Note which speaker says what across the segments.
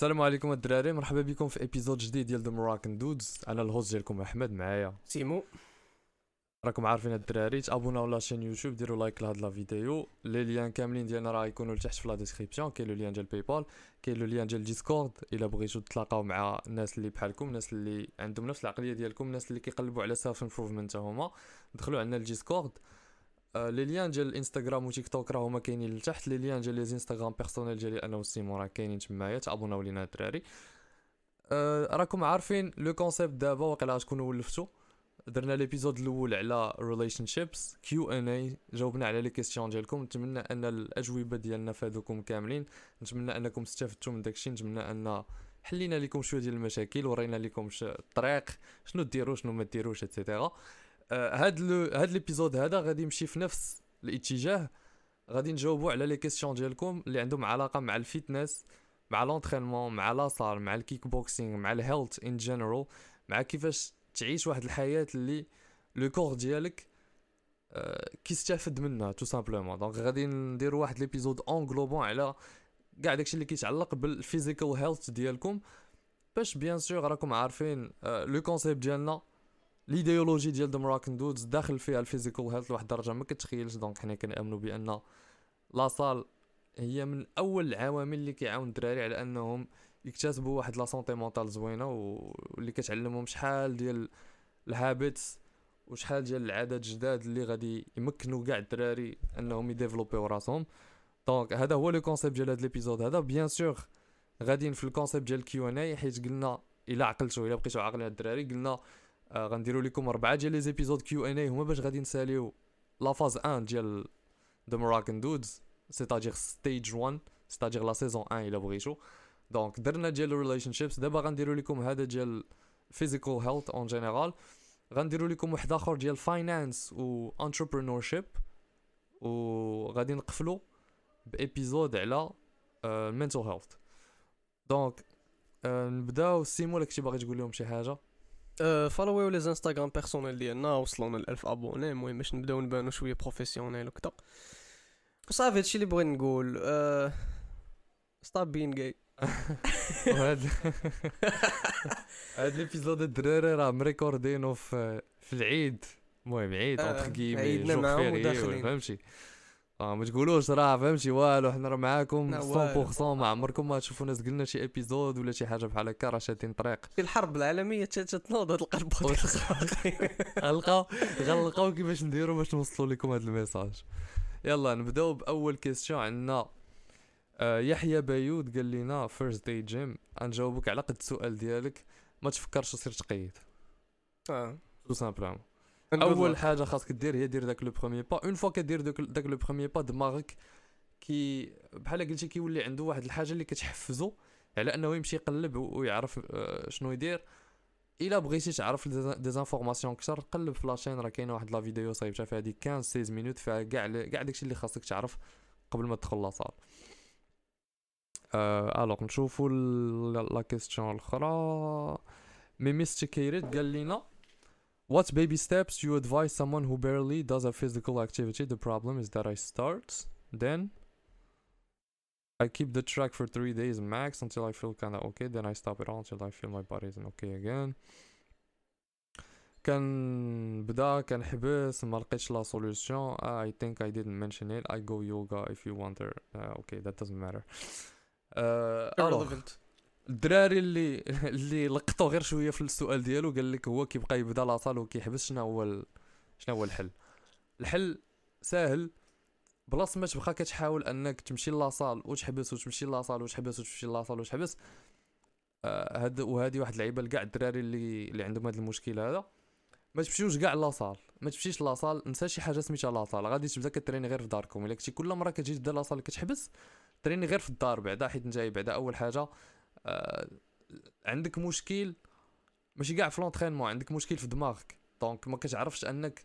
Speaker 1: السلام عليكم الدراري مرحبا بكم في épisode جديد ديال The Moroccan Dudes أنا ال host ديالكم أحمد معايا.
Speaker 2: سيمو.
Speaker 1: راكم عارفين الدراري تابوناو la chaîne YouTube ديروا like لهاد la vidéo. les liens كاملين ديالنا راه يكونوا لتحت في la description كاين le lien ديال PayPal كاين le lien ديال Discord إلا بغيتو تلاقاو مع الناس اللي بحالكم الناس اللي عندهم نفس العقلية ديالكم الناس اللي كيقلبوا على self improvement هما دخلوا عندنا ال Discord les liens ديال ال Instagram و TikTok راه هما كاينين لتحت. les liens ديال les Instagram personnels ديالي أنا وسيمو راه كاينين تمايا تابوناو لينا الدراري آه راكم عارفين le concept دابا واقيلا تكونوا ولفتو. درنا l'épisode الأول على relationships Q and A جاوبنا على les questions ديالكم. نتمنى أن الأجوبة ديالنا فادوكم كاملين. نتمنى أنكم استفدتوا من داكشي. نتمنى أن حلينا لكم شوية ديال المشاكل ورينا لكم الطريق شنو ديروا شنو ما ديروش et cetera آه، هاد لو هاد l'épisode هذا غادي يمشي في نفس الاتجاه. غادي نجاوبوا على les questions ديالكم اللي عندهم علاقة مع ال fitness مع l'entraînement مع la salle مع الكيك بوكسينغ مع ال health in general مع كيفاش تعيش واحد الحياة اللي le corps ديالك آه، كيستافد منها tout simplement donc غادي نديروا واحد l'épisode englobant على كاع داكشي اللي كيتعلق ب ال physical health ديالكم. باش bien sûr راكم عارفين آه، le concept ديالنا l'idéologie ديال The Moroccan Dudes داخل فيها ال physical health لواحد الدرجة ما كتخيلش. donc حنا كنامنوا بأن la salle هي من أول العوامل اللي كيعاون الدراري على أنهم يكتسبوا واحد la santé mentale زوينة واللي كتعلمهم شحال ديال ال habits وشحال ديال العادات جداد اللي غادي يمكنوا كاع الدراري أنهم يديفلوبيو راسهم. donc هذا هو le concept ديال هذا l'épisode هذا bien sûr غاديين في ال concept ديال ال Q and A حيت قلنا إلا عقلتوا إلا بقيتوا عاقلين الدراري قلنا آه غنديروا لكم أربعة ديال les épisodes Q and A هما باش غادي نساليو la phase 1 ديال The Moroccan Dudes c'est-à-dire stage 1 c'est-à-dire la saison 1 الا بغيتو donc درنا ديال ال relationships دابا غنديروا لكم هذا ديال physical health en général غنديروا لكم واحد آخر ديال finance و entrepreneurship وغادي نقفلوا ب épisode على ال mental health donc نبداو. سيمو لك شي باغي تقول لهم شي حاجة؟
Speaker 2: فولويو لي انستغرام بيرسونيل ديالنا وصلونا ل 1000 ابوني المهم باش نبداو نبانو شوية بروفيسيونيل وكذا وصافي هادشي اللي بغيت نقول ستوب بين جاي
Speaker 1: وهاد هاد ليبيزود الدراري راه مريكوردينو في في العيد المهم عيد اونتر كيمي
Speaker 2: عيدنا معاهم.
Speaker 1: فهمتي آه ما تقولوش راه فهمتي؟ والو حنا راه معاكم
Speaker 2: لا والو.
Speaker 1: 100% ما عمركم ما تشوفونا قلنا شي épisode ولا شي حاجة بحال هكا راه شادين طريق.
Speaker 2: في الحرب العالمية تتنوض هاد القلب
Speaker 1: غنلقاو غنلقاو كيفاش نديرو باش نوصلوا لكم هذا ال message. يلا نبداو بأول question عندنا آه يحيى بايود قال لنا first day gym غنجاوبك على قد السؤال ديالك. ما تفكرش تصير تقيد. آه. tout
Speaker 2: simplement
Speaker 1: أول حاجة خاصك دير هي دير داك le premier pas. une fois كدير داك le premier pas دماغك كي بحال قلتي كيولي عنده واحد الحاجة اللي كتحفزو على أنه يمشي يقلب ويعرف آه، شنو يدير. إلا بغيتي تعرف des informations أكثر قلب في la chaîne راه كاينة واحد la vidéo صايبتها فيها ديك 15 16 minutes فيها كاع كاع داكشي اللي خاصك تعرف قبل ما تدخل la salle. آه alors نشوفوا la question الأخرى. ميميستيكيريت قال لنا What baby steps you advise someone who barely does a physical activity? The problem is that I start, then I keep the track for three days max until I feel kinda okay, then I stop it all until I feel my body isn't okay again. كان بدا كنحبس ما لقيتش لا solution I think I didn't mention it I go yoga if you wonder uh, okay that doesn't matter uh, alors,
Speaker 2: irrelevant
Speaker 1: الدراري اللي اللي لقطوا غير شوية في السؤال ديالو قال لك هو كيبقى يبدا لاصال وكيحبس شنو هو ال... شنو هو الحل. الحل ساهل. بلاص ما تبقى كتحاول أنك تمشي لاصال وتحبس وتمشي لاصال وتحبس وتمشي لاصال وتحبس. آه هاد وهادي واحد اللعيبة لكاع الدراري اللي اللي عندهم هاد المشكل هذا. ما تمشيوش كاع لاصال ما تمشيش لاصال نسى شي حاجة سميتها لاصال غادي تبدا كتريني غير في داركم. إلا كنتي كل مرة كتجي تبدا لاصال كتحبس تريني غير في الدار بعدا حيت نتايا بعدا أول حاجة. عندك مشكل؟ ماشي كاع في l'entraînement عندك مشكل في دماغك. donc ما كتعرفش انك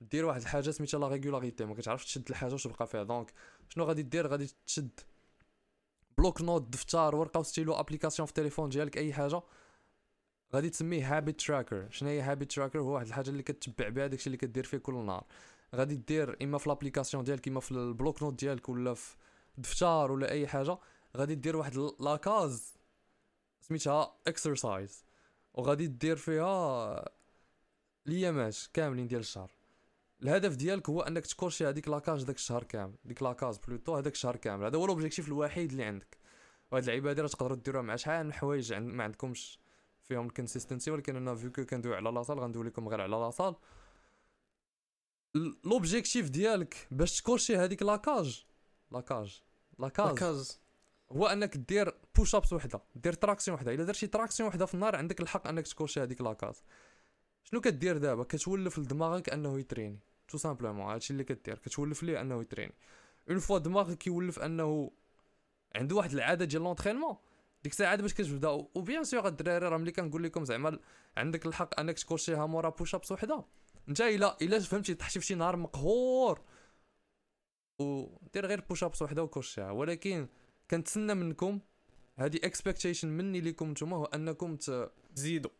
Speaker 1: دير واحد الحاجة سميتها la régularité ما كتعرفش تشد الحاجة وتبقى فيها. donc شنو غادي دير؟ غادي تشد. bloc-notes دفتر ورقة و stylo application في التليفون ديالك أي حاجة. غادي تسميه habit tracker شنو هي habit tracker هو واحد الحاجة اللي كتبع بها داكشي اللي كدير فيه كل نهار. غادي دير إما في l'application ديالك إما في ال bloc-notes ديالك ولا في دفتر ولا أي حاجة. غادي دير واحد la case سميتها exercise وغادي دير فيها الايامات كاملين ديال الشهر. الهدف ديالك هو أنك تكورشي هذيك la case داك الشهر كامل. ديك la case plutôt هذاك الشهر كامل. هذا هو ال objectif الوحيد اللي عندك. وهاد اللعيبه هادي راه تقدروا ديروها مع شحال من حوايج عند ما عندكمش فيهم ال consistency ولكن أنا vu que كندوي على la salle غندوي لكم غير على la salle. l'objectif ديالك باش تكورشي هذيك la case. la
Speaker 2: case.
Speaker 1: la case case هو أنك دير push-ups وحده دير traction وحده الا درتي traction وحده في النهار عندك الحق أنك تكورشي هذيك la case. شنو كدير دابا؟ كتولف لدماغك أنه يتريني. tout simplement هادشي اللي كدير. كتولف ليه أنه يتريني. une fois دماغك يولف أنه عنده واحد العادة ديال l'entraînement ديك الساعة باش كتبدا. و bien sûr الدراري راه ملي كنقول لكم زعما عندك الحق أنك تكورشيها مورا push-ups وحدة. انت إلا إلا فهمتي طحتي في شي نهار مقهور. ودير غير push-ups وحدة وكورشيها ولكن كنتسنى منكم هذه expectation مني ليكم نتوما هو أنكم ت...
Speaker 2: زيدو.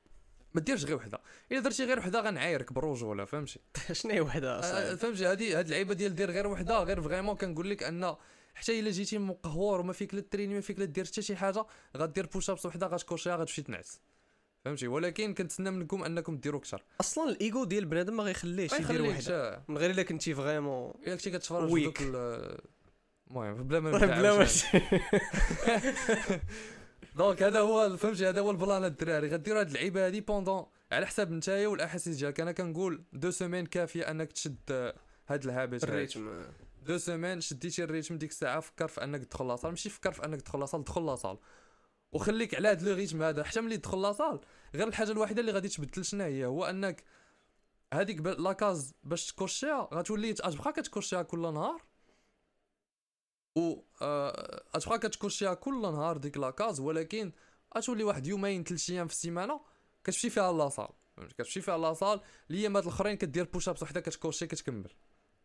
Speaker 1: ما ديرش غير وحده. إلا درتي غير وحده غنعايرك بالرجوله فهمتي؟
Speaker 2: شنو هي وحده
Speaker 1: آه،
Speaker 2: أصاحبي؟
Speaker 1: فهمتي؟ هذه هاد اللعيبة ديال دير غير وحده غير vraiment كنقول لك أن حتى إلا جيتي مقهور وما فيك لا تريني ما فيك لا دير حتى شي حاجة غدير push-ups وحده غتكورشيها غتمشي تنعس. فهمتي؟ ولكن كنتسنى منكم أنكم ديروا أكثر.
Speaker 2: أصلا الايجو ديال بنادم ما غيخليهش يدير وحده. من غير إلا كنتي vraiment
Speaker 1: إلا كنتي كتفرج دوك المهم بلا ما
Speaker 2: بلا
Speaker 1: donc هذا هو فهمتي؟ هذا هو ال plan الدراري. غديروا هاد اللعيبة هادي pendant على حساب نتايا والأحاسيس ديالك. أنا كنقول deux semaines كافية أنك تشد هاد ال habit.
Speaker 2: ال
Speaker 1: rythme. deux semaines شديتي ال rythme ديك الساعة فكر في أنك تدخل la salle ماشي فكر في أنك تدخل la salle دخل la salle وخليك على هاد le rythme هذا. حتى ملي تدخل la salle غير الحاجة الوحيدة اللي غادي تبدل شنو هي؟ هو أنك هذيك la case باش تكورشيها غتولي تبقى كتكورشيها كل نهار. و آه، غتبقى كتكورشيها كل نهار ديك la case ولكن غتولي واحد يومين ثلاث أيام في السيمانة كتمشي فيها la salle؟ كتمشي فيها la salle الايامات الأخرين كدير push-ups وحدة كتكورشي كتكمل.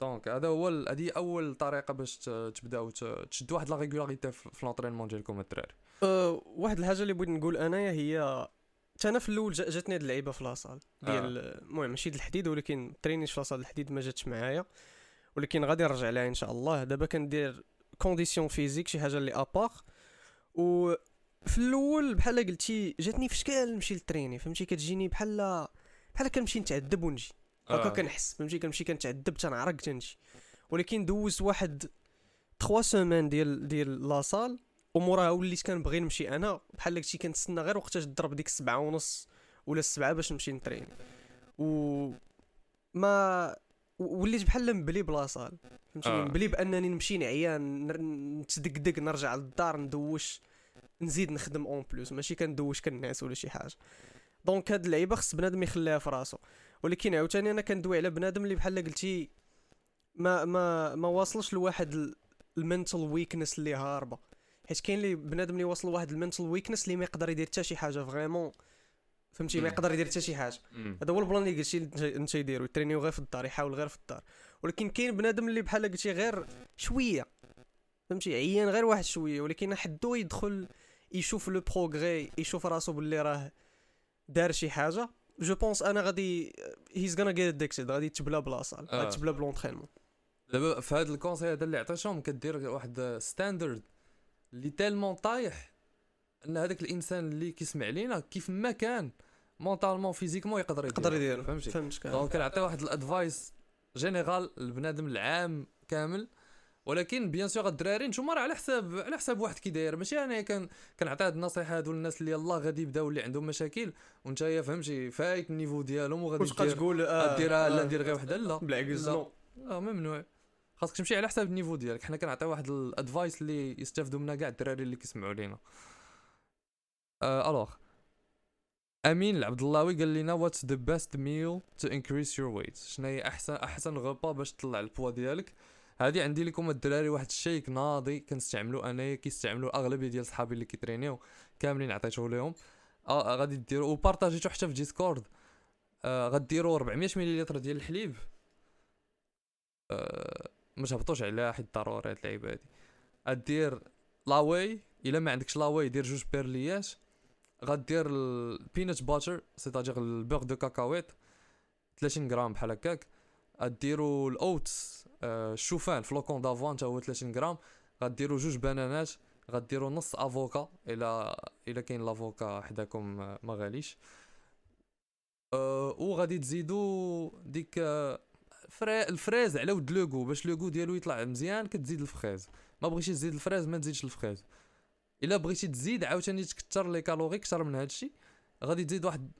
Speaker 1: donc هذا هو هذه أول طريقة باش تبداو ت- تشدوا واحد la régularité في l'entraînement ديالكم الدراري.
Speaker 2: أه، واحد الحاجة اللي بغيت نقول أنايا هي حتى أنا في الأول جا- جاتني هاد اللعيبة في la salle ديال المهم ماشي د الحديد ولكن ترينيش في la salle الحديد ما جاتش معايا ولكن غادي نرجع لها إن شاء الله. دابا كندير condition physique شي حاجة اللي à part و في الأول بحال قلتي جاتني في شكال نمشي للتريني فهمتي كتجيني بحال بحال كنمشي نتعذب ونجي هكا كنحس فهمتي كنمشي كنتعذب تنعرق تنجي ولكن دوزت واحد 3 semaines ديال ديال la salle وموراها وليت كنبغي نمشي أنا بحال قلتي كنتسنى غير وقتاش تضرب ديك السبعة ونص ولا السبعة باش نمشي نتريني و ما وليت بحال مبلي ب la salle فهمتي
Speaker 1: آه.
Speaker 2: مبلي بأنني نمشي نعيان نتدقدق نرجع للدار ندوش نزيد نخدم en plus. ماشي كندوش كنعس ولا شي حاجة. donc هاد اللعيبة خص بنادم يخليها في راسو. ولكن عاوتاني أنا كندوي على بنادم اللي بحال قلتي ما ما ما واصلش لواحد ال mental weakness اللي هاربة. حيت كاين اللي بنادم اللي واصل لواحد ال mental weakness اللي ما يقدر يدير حتى شي حاجة. vraiment فهمتي؟ ما. يقدر يدير حتى شي
Speaker 1: حاجة.
Speaker 2: هذا هو ال plan اللي قلتي انت- يديرو. يترينيو غير في الدار يحاول غير في الدار. ولكن كاين بنادم اللي بحال قلتي غير شوية. فهمتي؟ عيان غير واحد شوية. ولكن حدو يدخل يشوف le progrès يشوف راسو باللي راه دار شي حاجة. je pense أنا غادي he's gonna get addicted غادي تبلا ب la salle
Speaker 1: آه.
Speaker 2: غادي تبلا ب l'entraînement
Speaker 1: دابا في هذا ال conseil هذا اللي عطيتهم كدير واحد standard اللي tellement طايح أن هذاك الإنسان اللي كيسمع لينا كيف ما كان mentalement physiquement يقدر يدير.
Speaker 2: يقدر يدير
Speaker 1: فهمتي؟
Speaker 2: فهمتك
Speaker 1: donc كنعطي واحد ال advice général للبنادم العام كامل. ولكن bien sûr الدراري نتوما راه على حساب على حساب واحد كي داير. ماشي أنا كان كنعطي هاد النصيحة هادو للناس اللي يلاه غادي يبداو اللي عندهم مشاكل وانت يا فهمتي فايت ال niveau ديالهم وغادي
Speaker 2: واش بقى
Speaker 1: دير
Speaker 2: تقول آه
Speaker 1: ديرها لا
Speaker 2: آه.
Speaker 1: ندير غير وحده لا.
Speaker 2: بالعكس
Speaker 1: لا. آه ممنوع. خاصك تمشي على حساب ال niveau ديالك. حنا كنعطيو واحد ال advice اللي يستافدوا منها كاع الدراري اللي كيسمعوا لينا. آه alors. أمين العبدلاوي قال لنا what's the best meal to increase your weight شنو هي احسن أحسن غوبا باش تطلع البوا ديالك؟ هادي عندي لكم الدراري واحد ال shake ناضي كنستعملو انايا كيستعملو أغلبية ديال صحابي اللي كيترينيو كاملين عطيته لهم. آه غادي ديروا وبارطاجيتو حتى في Discord آه غديروا 400 مليلتر ديال الحليب. آه ما تهبطوش عليها حيت ضروري هاد اللعيبة هادي. غدير la whey إلا ما عندكش la whey دير جوج بيرليات غدير ال peanut butter c'est-à-dire ال beurre de cacahuètes 30 غرام بحال هكاك. غديروا ال oats آه الشوفان flocons d'avoine تا هو 30 غرام. غديروا جوج بنانات غديروا نص avocat إلى إلى كاين l'avocat حداكم آه، ما غاليش. أه وغادي تزيدوا ديك آه، فري الفريز على ود le goût باش le goût ديالو يطلع مزيان كتزيد الفريز. ما بغيتيش تزيد الفريز ما تزيدش الفريز. إلا بغيتي تزيد عاوتاني تكثر les calories أكثر من هادشي غادي تزيد واحد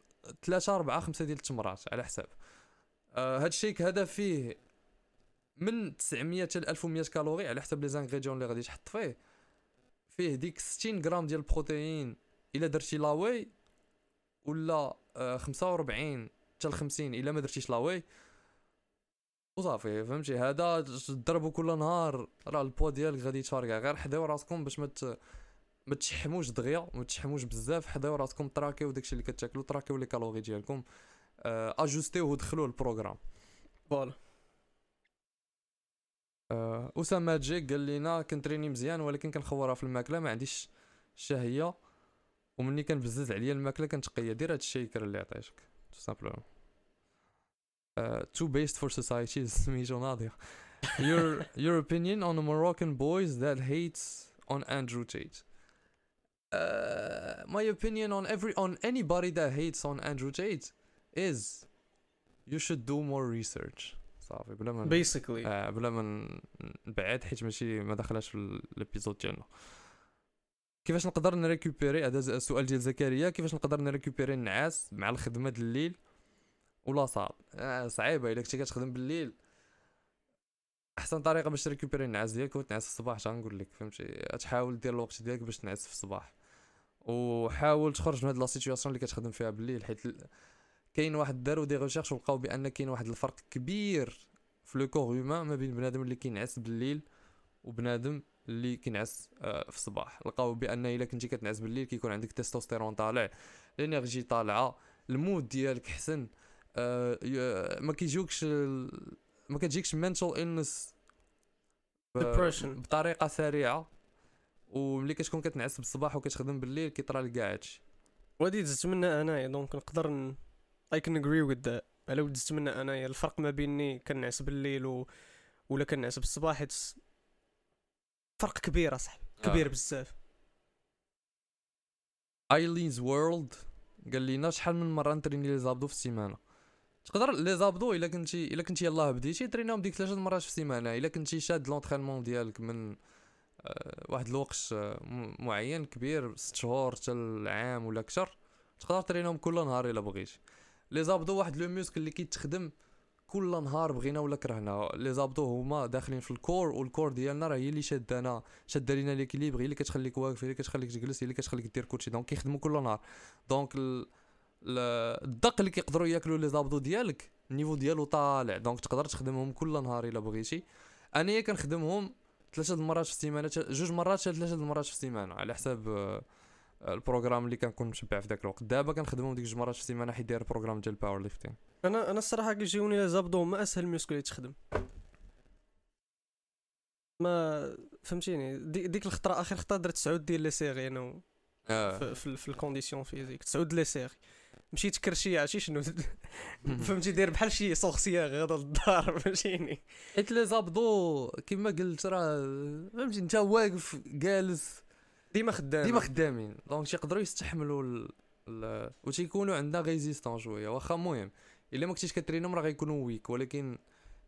Speaker 1: 3 4 5 ديال التمرات على حساب. آه هادشي هذا فيه من 900 حتى 1100 calories على حسب les ingrédients اللي غادي تحط فيه. فيه ديك 60 غرام ديال البروتيين إلا درتي la whey ولا آه 45 حتى 50 إلا ما درتيش la whey وصافي فهمتي؟ هذا تضربو كل نهار راه البوا ديالك غادي يتفرقع. غير حداو راسكم باش ما مت... ما تشحموش دغيا ما تشحموش بزاف حداو راسكم تراكيو داكشي اللي كتاكلو تراكيو les calories ديالكم آه اجوستيو ودخلوه ال
Speaker 2: programme. voilà.
Speaker 1: آه أسامة جيك قال لينا كنتريني مزيان ولكن كنخورها في الماكلة ما عنديش شهيه ومني كنبزز عليا الماكلة كنتقيا دير هاد ال shaker اللي عطيتك tout simplement to best for society سميتو ناضية. Your your opinion on the Moroccan boys that hates on Andrew Tate. Uh, my opinion on every on anybody that hates on Andrew Tate is you should do more research. صافي بلا ما
Speaker 2: بيسيكلي
Speaker 1: آه بلا ما نبعد حيت ماشي ما دخلش في ال- ال épisode ديالنا. كيفاش نقدر ن récupérer؟ هذا السؤال ديال زكريا كيفاش نقدر ن récupérer النعاس مع الخدمة د الليل؟ ولا صعب. آه صعيبة إلا كنتي كتخدم بالليل. أحسن طريقة باش ت récupérer النعاس ديالك هو تنعس في الصباح اش غنقول لك فهمتي؟ تحاول دير الوقت ديالك باش تنعس في الصباح. وحاول تخرج من هاد la situation اللي كتخدم فيها بالليل حيت كاين واحد داروا des recherches ولقاو بأن كاين واحد الفرق كبير في le corps humain ما بين بنادم اللي كينعس بالليل وبنادم اللي كينعس آه، في الصباح لقاو بأن إلا كنتي كتنعس بالليل كيكون عندك تستوستيرون طالع ال energy طالعة ال mood ديالك حسن آه، ي- ما كيجيوكش ما كتجيكش ب-
Speaker 2: Depression.
Speaker 1: بطريقة سريعة وملي كتكون كتنعس بالصباح وكتخدم بالليل كيطرى لك كاع هادشي
Speaker 2: ودي دزت منها أنايا donc نقدر ن... I can agree with that. على ود دزت منها أنايا الفرق ما بيني كنعس بالليل و... ولا كنعس بالصباح it's... فرق كبير اصاحبي كبير
Speaker 1: آه.
Speaker 2: بزاف.
Speaker 1: ايلينز وورلد قال لنا شحال من مرة ن entraîner les abdos في السيمانة. تقدر les abdos إلا كنتي إلا كنتي يلاه بديتي تريناهم ديك ثلاثة مرات في السيمانة إلا كنتي شاد l'entraînement ديالك من واحد الوقت آه، معين كبير ست شهور حتى العام ولا أكثر تقدر ترينهم كل نهار إلا بغيتي les abdos واحد le muscle اللي كيتخدم كل نهار بغينا ولا كرهنا les abdos هما داخلين في ال core وال core ديالنا راه هي اللي شادانا شاده لينا l'équilibre هي اللي كتخليك واقف هي اللي كتخليك تجلس هي اللي كتخليك دير كولشي donc كيخدموا كل نهار. دونك ال... ال- الدق اللي كيقدروا ياكلوا les abdos ديالك ال niveau ديالو طالع donc تقدر تخدمهم كل نهار إلا بغيتي. أنايا كنخدمهم ثلاثة المرات في السيمانة جوج مرات حتى ثلاثة المرات في السيمانة على حساب آه، ال programme اللي كنكون متبع في ذاك الوقت. دابا كنخدمهم ديك جوج مرات في السيمانة حيت داير programme ديال powerlifting
Speaker 2: أنا أنا الصراحة كيجيوني les abdos هما أسهل muscle اللي تخدم. ما فهمتيني؟ دي ديك الخطرة آخر خطرة درت تسعود ديال les séries أنا و- في, في, في ال condition physique تسعود les séries مشيت كرشي عرفتي شنو فهمتي داير بحال شي sorcière غادا للدار فهمتيني؟
Speaker 1: حيت les abdos كما قلت راه فهمتي انت واقف جالس.
Speaker 2: ديما خدام
Speaker 1: ديما خدامين. donc تيقدروا يستحملوا ال... ال... وتيكونوا عندنا résistants شوية واخا المهم إلا ما كنتيش كترينهم راه غيكونوا weak ولكن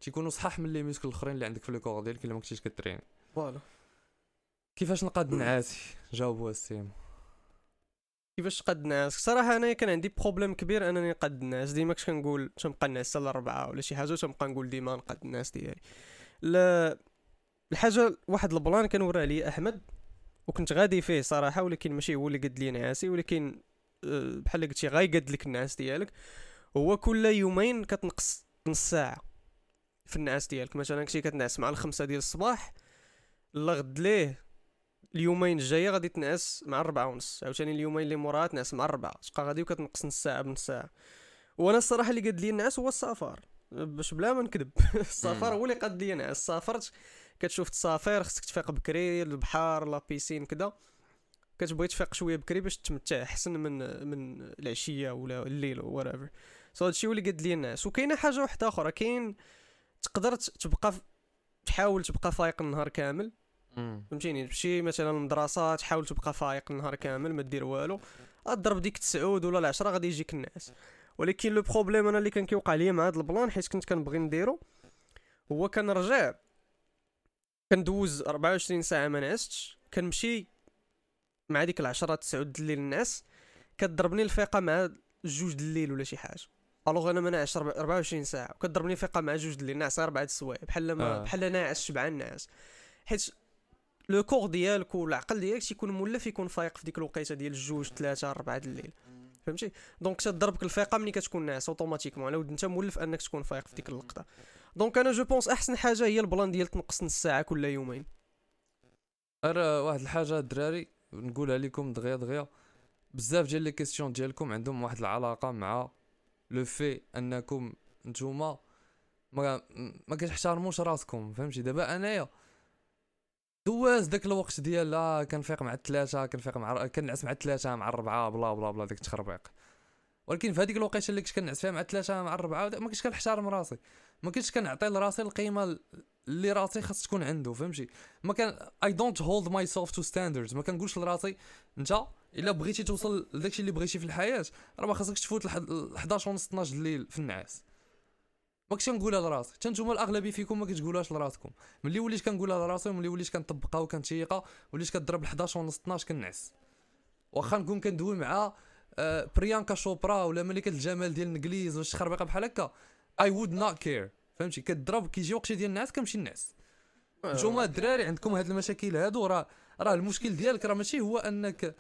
Speaker 1: تيكونوا صحاح من les muscles الأخرين اللي عندك في le corps ديالك إلا ما كنتيش كترين.
Speaker 2: voilà.
Speaker 1: كيفاش نقاد نعاسي؟ جاوبوا السيم.
Speaker 2: كيفاش قد نعس صراحة أنا كان عندي problème كبير أنني نقد النعاس. ديما كنت كنقول تنبقى نعس حتى الاربعه ولا شي حاجة تنبقى نقول ديما نقد النعاس ديالي. لا الحاجة واحد ال plan كان وراه لي أحمد وكنت غادي فيه صراحة ولكن ماشي هو اللي قد لي نعاسي ولكن آه، بحال قلتي غايقد لك النعاس ديالك. هو كل يومين كتنقص نص ساعة في النعاس ديالك. مثلا كنتي كتنعس مع الخمسة ديال الصباح لا غد ليه. اليومين الجاية غادي تنعس مع الربعة ونص. عاوتاني اليومين اللي موراها تنعس مع الربعة تبقى غادي وكتنقص نص ساعة بنص ساعة. وأنا الصراحة اللي قاد لي النعاس هو السفر باش بلا ما نكذب. السفر. هو اللي قاد لي نعس سافرت كتشوف تسافر خصك تفيق بكري البحر la piscine كذا كتبغي تفيق شوية بكري باش تمتع أحسن من من العشية ولا الليل ولا so هادشي هو اللي قاد لي النعاس وكاينة حاجة واحدة أخرى. كاين تقدر تبقى تحاول تبقى فايق النهار كامل. فهمتيني؟ تمشي مثلا للمدرسه تحاول تبقى فايق النهار كامل ما دير والو. غضرب ديك التسعود ولا العشرة غادي يجيك النعاس. ولكن le problème أنا اللي كان كيوقع ليا مع هذا ال plan حيت كنت كنبغي نديرو هو كنرجع. كندوز 24 ساعة ما نعستش. كنمشي مع ديك العشرة تسعود الليل ناعس. كضربني الفيقه مع جوج الليل ولا شي حاجة. alors أنا ما ناعش 24 ساعة. وكضربني الفيقه مع جوج الليل ناعس أربعة السوايع. بحال ما
Speaker 1: آه.
Speaker 2: بحال ناعس شبعان ناعس حيت le corps ديالك والعقل ديالك تيكون مولف يكون فايق في ديك الوقيته ديال الجوج ثلاثة أربعة د الليل. فهمتي؟ donc تضربك الفيقه ملي كتكون ناعس automatiquement ود أنت مولف أنك تكون فايق في ديك اللقطة. donc أنا je pense أحسن حاجة هي ال plan ديال تنقص نص ساعة كل يومين.
Speaker 1: راه واحد الحاجة الدراري نقولها لكم دغيا دغيا. بزاف ديال les questions ديالكم عندهم واحد العلاقة مع le fait أنكم نتوما ما ما كتحترموش راسكم فهمتي؟ دابا أنايا دواز داك الوقت ديال لا كنفيق مع الثلاثه كنفيق مع كنعس مع الثلاثه مع الربعة بلا بلا بلا ديك التخربيق ولكن في هذيك الوقيتة اللي كنت كنعس فيها مع الثلاثه مع الربعة ما كنتش كنحترم راسي. ما كنتش كنعطي لراسي القيمة اللي راسي خاص تكون عنده فهمتي؟ ما كان I don't hold myself to standards ما كنقولش لراسي أنت إلا بغيتي توصل لداكشي اللي بغيتي في الحياة راه ما خاصكش تفوت لحد- ل 11 ونص 12 الليل في النعاس. ما كنتش كنقولها لراسي حتى نتوما الأغلبية فيكم ما كتقولوهاش لراسكم. ملي وليت كنقولها لراسي وملي وليت كنطبقها وكنتيقها وليت كضرب ل 11 ونص 12 كنعس. واخا نكون كندوي مع آه، بريانكا شوبرا ولا ملكه الجمال ديال الإنجليز ولا شي خربيقة بحال هكا I would not care فهمتي؟ كضرب كيجي وقتي ديال النعاس كنمشي نعس. نتوما الدراري عندكم هاد المشاكل هادو راه راه المشكل ديالك راه ماشي هو أنك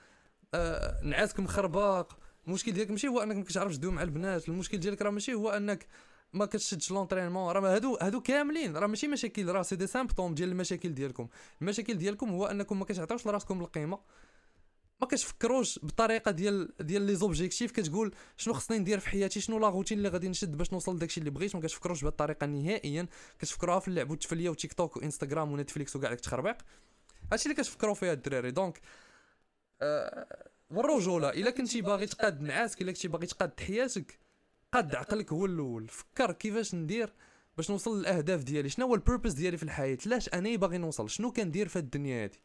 Speaker 1: آه نعاسك مخربق. المشكل ديالك ماشي هو أنك ما كتعرفش تدوي مع البنات. المشكل ديالك راه ماشي هو أنك ما كتشدش l'entraînement راه هادو هادو كاملين راه ماشي مشاكل راه c'est des symptômes ديال المشاكل ديالكم. المشاكل ديالكم هو أنكم ما كتعطيوش لراسكم القيمة. ما كتفكروش بالطريقة ديال ديال les objectifs كتقول شنو خصني ندير في حياتي شنو la routine اللي غادي نشد باش نوصل لداكشي اللي بغيت. ما كتفكروش بهذه الطريقة نهائيا. كتفكروها في اللعب والتفلية وتيك توك وإنستغرام ونتفليكس وكاع داك التخربيق. هادشي اللي كتفكروا فيها الدراري. donc آه والرجولة. إلا كنتي باغي تقاد نعاسك إلا كنتي باغي تقاد حياتك قاد عقلك هو الأول. فكر كيفاش ندير باش نوصل للأهداف ديالي. شنو هو ال purpose ديالي في الحياة؟ لاش أنا باغي نوصل؟ شنو كندير في الدنيا هادي؟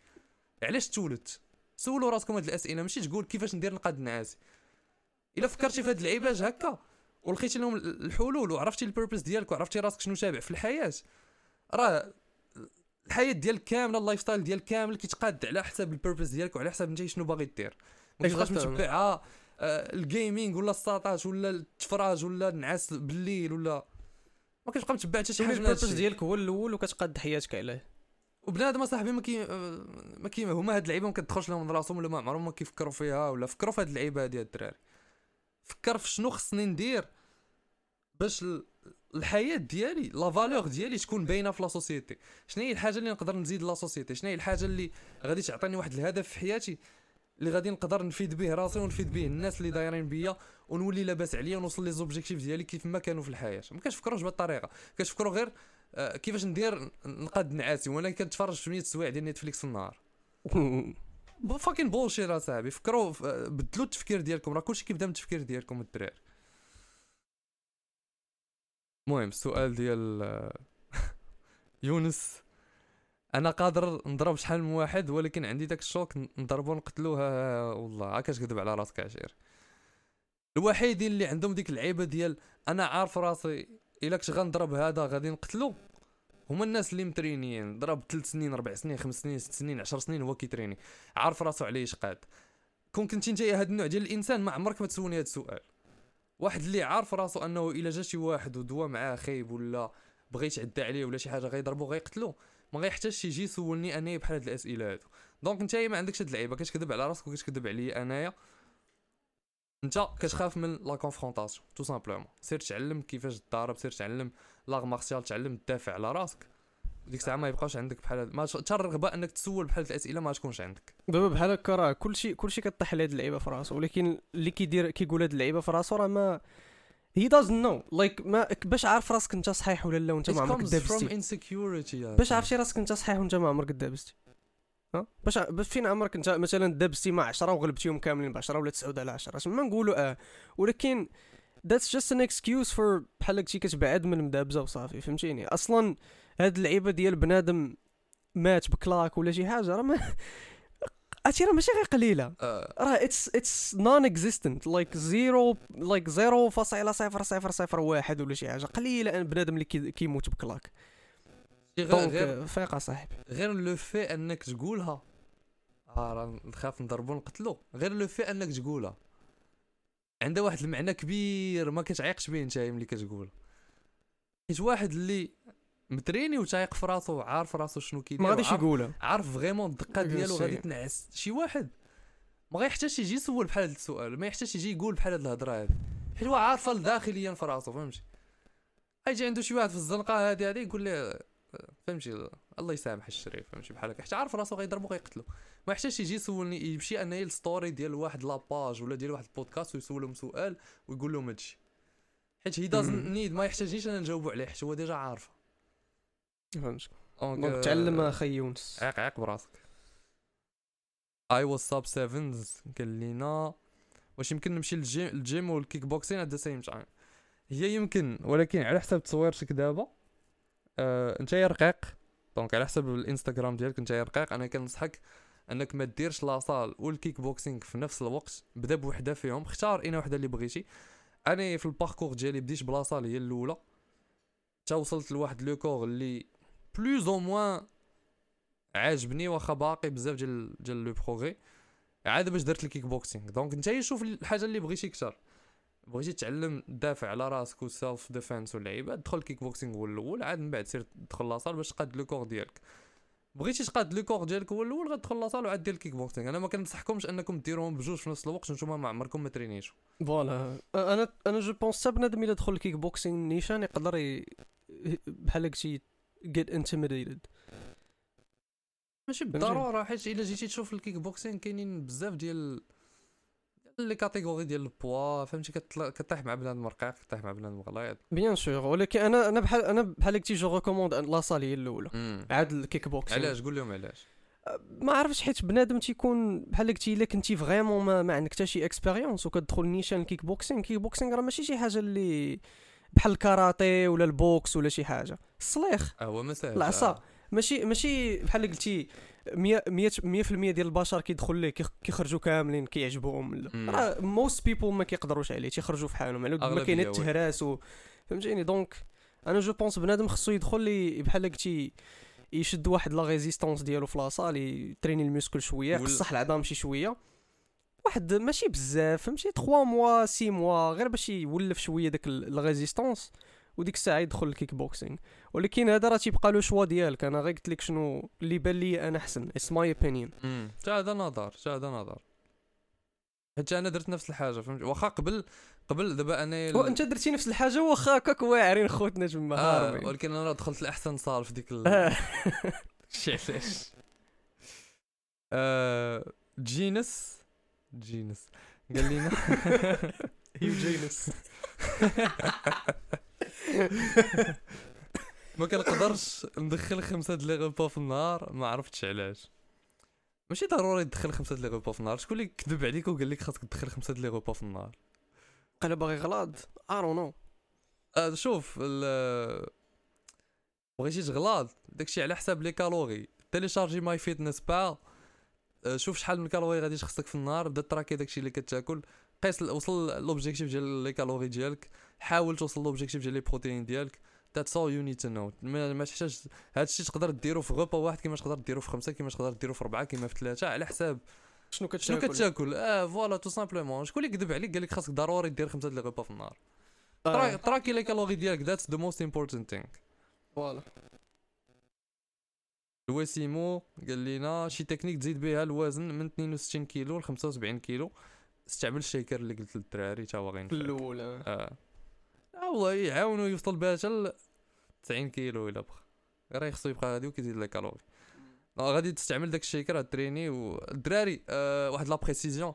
Speaker 1: علاش تولدت سولوا راسكم هاد الأسئلة. ماشي تقول كيفاش ندير نقاد نعاسي. إلا فكرتي في هاد اللعيبات هكا ولقيتي لهم الحلول وعرفتي ال purpose ديالك وعرفتي راسك شنو تابع في الحياة راه الحياة ديالك كاملة ال lifestyle ديالك كامل كيتقاد على حساب ال purpose ديالك وعلى حساب أنت شنو باغي دير. ما تبقاش. متبعها ال gaming ولا الساطات ولا التفراج ولا النعاس بالليل ولا ما كتبقى متبع حتى شي حاجة من هادشي
Speaker 2: ديالك؟ هو الأول وكتقاد حياتك عليه.
Speaker 1: وبنادم اصاحبي ما كي ما كي هما هاد اللعيبة ما كتدخلش لهم راسهم ولا ما عمرهم ما كيفكروا فيها ولا فكروا في هاد اللعيبة هادي الدراري. فكر في شنو خصني ندير باش ال- الحياة ديالي la valeur ديالي تكون باينة في la société شنو هي الحاجة اللي نقدر نزيد la société شنو هي الحاجة اللي غادي تعطيني واحد الهدف في حياتي؟ اللي غادي نقدر نفيد به راسي ونفيد به الناس اللي دايرين بيا ونولي لاباس عليا ونوصل les objectifs ديالي كيف ما كانوا في الحياة. ما كتفكروش بهذه الطريقة كتفكروا غير آه، كيفاش ندير نقاد نعاسي وأنا كنتفرج في 100 سوايع ديال نتفليكس في النهار. fucking bullshit أصاحبي. فكروا بدلوا التفكير ديالكم. راه كلشي كيبدا من التفكير ديالكم الدراري. المهم السؤال ديال آه، يونس أنا قادر نضرب شحال من واحد ولكن عندي داك الشوك نضربو نقتلوه والله هكا تكذب على راسك عشير. الوحيدين اللي عندهم ديك اللعيبة ديال أنا عارف راسي إلا كنت غنضرب هذا غادي نقتلو هما الناس اللي مترينيين ضرب 3 سنين 4 سنين 5 سنين 6 سنين 10 سنين هو كيتريني. عارف راسو عليه اش قاد. كون كنتي انت هذا النوع ديال الإنسان ما عمرك ما تسولني هذا السؤال. واحد اللي عارف راسو أنه إلا جا شي واحد ودوا معاه خايب ولا بغى يتعدى عليه ولا شي حاجة غيضربو غيقتلو ما غيحتاجش يجي يسولني أنا بحال هاد الأسئلة هادو. donc أنت ما عندكش هاد اللعيبة كتكذب على راسك وكتكذب عليا أنايا أنت كتخاف من la confrontation tout simplement سير تعلم كيفاش تضارب سير تعلم l'art martial تعلم تدافع على راسك. ديك الساعة ما يبقاش عندك بحال ما حتى الرغبه إنك تسول بحال الأسئلة ما تكونش عندك.
Speaker 2: دابا بحال هكا راه كلشي كلشي كطيح على هاد اللعيبة في راسو ولكن اللي كيدير كيقول هاد اللعيبة في راسو راه ما هي دازنت نو لايك ما باش عارف راسك انت صحيح ولا لا وانت ما عمرك دابستي
Speaker 1: يا
Speaker 2: باش
Speaker 1: أخي.
Speaker 2: عرفتي راسك انت صحيح وانت ما عمرك دابستي ها؟ باش فين عمرك انت مثلا دابستي مع 10 وغلبتيهم كاملين ب 10 ولا 9 على 10 اش ما نقولوا آه. ولكن that's just an excuse for بحال هكشي كتبعد من المدابزة وصافي فهمتيني؟ أصلا هاد اللعيبة ديال بنادم مات ب KO ولا شي حاجة راه ما هادشي راه ماشي غير قليلة.
Speaker 1: آه،
Speaker 2: راه it's it's non-existent like zéro like zéro فاصلة صفر صفر صفر واحد ولا شي حاجة. قليلة أن بنادم اللي كي- كيموت
Speaker 1: ب
Speaker 2: KO.
Speaker 1: غير
Speaker 2: آه، فيق اصاحبي
Speaker 1: غير لو في أنك تقولها. آه راه نخاف نضربو نقتلو. غير لو في أنك تقولها. عندها واحد المعنى كبير ما كتعيقش به أنت ملي كتقول. حيت واحد اللي متريني وتايق في راسو عارف راسو شنو كيدير
Speaker 2: ما غاديش
Speaker 1: وعارف-
Speaker 2: يقولها
Speaker 1: عارف vraiment
Speaker 2: الدقة
Speaker 1: ديالو غادي. تنعس. شي واحد. ما غيحتاجش يجي يسول بحال هاد السؤال. ما يحتاجش يجي يقول بحال هاد الهضرة هادي. حيت هو عارفة داخليا في راسو فهمتي؟ يجي عنده شي واحد في الزنقة هادي هادي يقول ليه فهمتي؟ الله يسامح الشريف فهمتي؟ بحال هكا. حتى عارف راسو غيضربو غيقتلو ما يحتاجش يجي يسولني يمشي انايا ال story ديال واحد la page ولا ديال واحد البودكاست ويسولهم سؤال ويقول لهم هادشي. حيت هي
Speaker 2: doesn't.
Speaker 1: need ما يحتاجنيش أنا نجاوبو عليه حيت هو déjà عارفه.
Speaker 2: فهمت donc
Speaker 1: آه،
Speaker 2: تعلم أخي يونس.
Speaker 1: عيق عيق براسك. I was sub sevens قال لينا واش يمكن نمشي لل gym ال gym وال kickboxing؟ at the same time هي يمكن ولكن على حسب تصويرتك دابا آه انت يا رقيق. donc على حسب الانستغرام ديالك انت يا رقيق. أنا كنصحك انك ما ديرش la salle وال kickboxing في نفس الوقت بدا بوحدة فيهم. اختار اين وحدة اللي بغيتي. أنا في ال parcours ديالي بديت ب la salle اللي هي الأولى. تا وصلت لواحد le corps اللي plus ou moins عاجبني واخا باقي بزاف ديال ديال le progrès عاد باش درت ال kickboxing donc انت شوف الحاجة اللي بغيتي أكثر بغيتي تعلم تدافع على راسك و self-defense واللعيبه دخل الكيك بوكسينغ هو الأول عاد من بعد سير دخل la salle باش تقاد le corps ديالك. بغيتي تقاد le corps ديالك هو الأول غتدخل la salle وعاد دير الكيك بوكسينغ أنا ما كنصحكمش أنكم ديروهم بجوج في نفس الوقت نتوما ما عمركم ما ترينيشو
Speaker 2: voilà. أنا أنا je pense حتى بنادم إلا دخل الكيك بوكسينغ نيشان يقدر. بحال قلتي get intimidated.
Speaker 1: ماشي؟ بالضرورة حيت إلا جيتي تشوف الكيك بوكسينغ كاينين بزاف ديال les catégories ديال ال poids فهمتي؟ كطيح مع بنادم رقيق كطيح مع بنادم غليظ.
Speaker 2: bien sûr ولكن أنا أنا بحال أنا بحال قلتي je recommande la salle هي الأولى. عاد الكيك بوكسينغ
Speaker 1: علاش؟ قول لهم علاش.
Speaker 2: ما عرفتش حيت بنادم تيكون بحال قلتي إلا كنتي vraiment ما, ما عندك حتى شي expérience وكتدخل نيشان ال kickboxing ال kickboxing راه ماشي شي حاجة اللي بحال الكاراتيه ولا ال boxe ولا شي حاجة الصليخ
Speaker 1: آه، هو ساهل
Speaker 2: العصا.
Speaker 1: آه.
Speaker 2: ماشي ماشي بحال قلتي 100 100 100% ديال البشر كيدخل ليه كيخ- كيخرجوا كاملين كيعجبهم. راه most people ما كيقدروش عليه تيخرجوا في حالهم على ما كاين. التهراس فهمتيني donc أنا je pense بنادم خصو يدخل لي بحال قلتي يشد واحد la résistance ديالو في la salle يتريني ال muscle
Speaker 1: شوية
Speaker 2: يقصح العظام شي شوية واحد ماشي بزاف فهمتي؟ 3 موا 6 موا غير باش يولف شوية داك ال résistance وديك الساعة يدخل الكيك بوكسينغ ولكن هذا راه تيبقى له choix ديالك. أنا غير قلت لك شنو اللي بان لي أنا أحسن. it's my
Speaker 1: opinion حتى هذا نظر حتى هذا نظر. حيت أنا درت نفس الحاجة فهمت واخا قبل قبل دابا أنا
Speaker 2: وانت درتي نفس الحاجة واخا هكاك واعرين خوتنا تما
Speaker 1: آه ولكن أنا دخلت الاحسن صال في ديك ال... شي علاش؟ آه جينس جينس. قال لنا
Speaker 2: يوجينس
Speaker 1: ما كنقدرش ندخل خمسة د لي غوبا في النهار ما عرفتش علاش. ماشي ضروري تدخل خمسة د لي غوبا في النهار. شكون اللي كذب عليك وقال لك خاصك تدخل خمسة د لي غوبا في النهار؟
Speaker 2: قال باغي غلاض ارون نو
Speaker 1: آه شوف ال بغيتي تغلاض داكشي على حساب لي كالوري. تيليشارجي ماي فيتنس آه، شوف شحال من كالوري غادي تخصك في النهار بدا تراكي داكشي اللي كتاكل قيس وصل لوبجيكتيف ديال لي كالوري ديالك حاول توصل لوبجيكتيف ديال لي بروتين ديالك ذاتس اول يو نيد تو نو ما ما تحتاج هادشي تقدر ديرو في غوبا واحد كيما تقدر ديرو في خمسة كيما تقدر ديرو في اربعه كيما في ثلاثة على حساب
Speaker 2: شنو كتاكل؟
Speaker 1: شنو كتاكل؟ آه voilà tout simplement شكون اللي كذب عليك؟ قال لك خاصك ضروري دير خمسة د les repas في النهار.
Speaker 2: آه،
Speaker 1: tracki les calories ديالك that's the most important thing
Speaker 2: voilà.
Speaker 1: الوسيمو قال لنا شي تكنيك تزيد بها الوزن من 62 كيلو ل 75 كيلو. استعمل ال shaker اللي قلت للدراري تا هو غينفع
Speaker 2: الأول آه.
Speaker 1: آه. آه والله يعاونو يوصل بها حتى ل 90 كيلو إلا بغى. غير خصو يبقى غادي وكيزيد لك calories. آه، غادي تستعمل داك ال shaker تريني والدراري آه واحد la précision.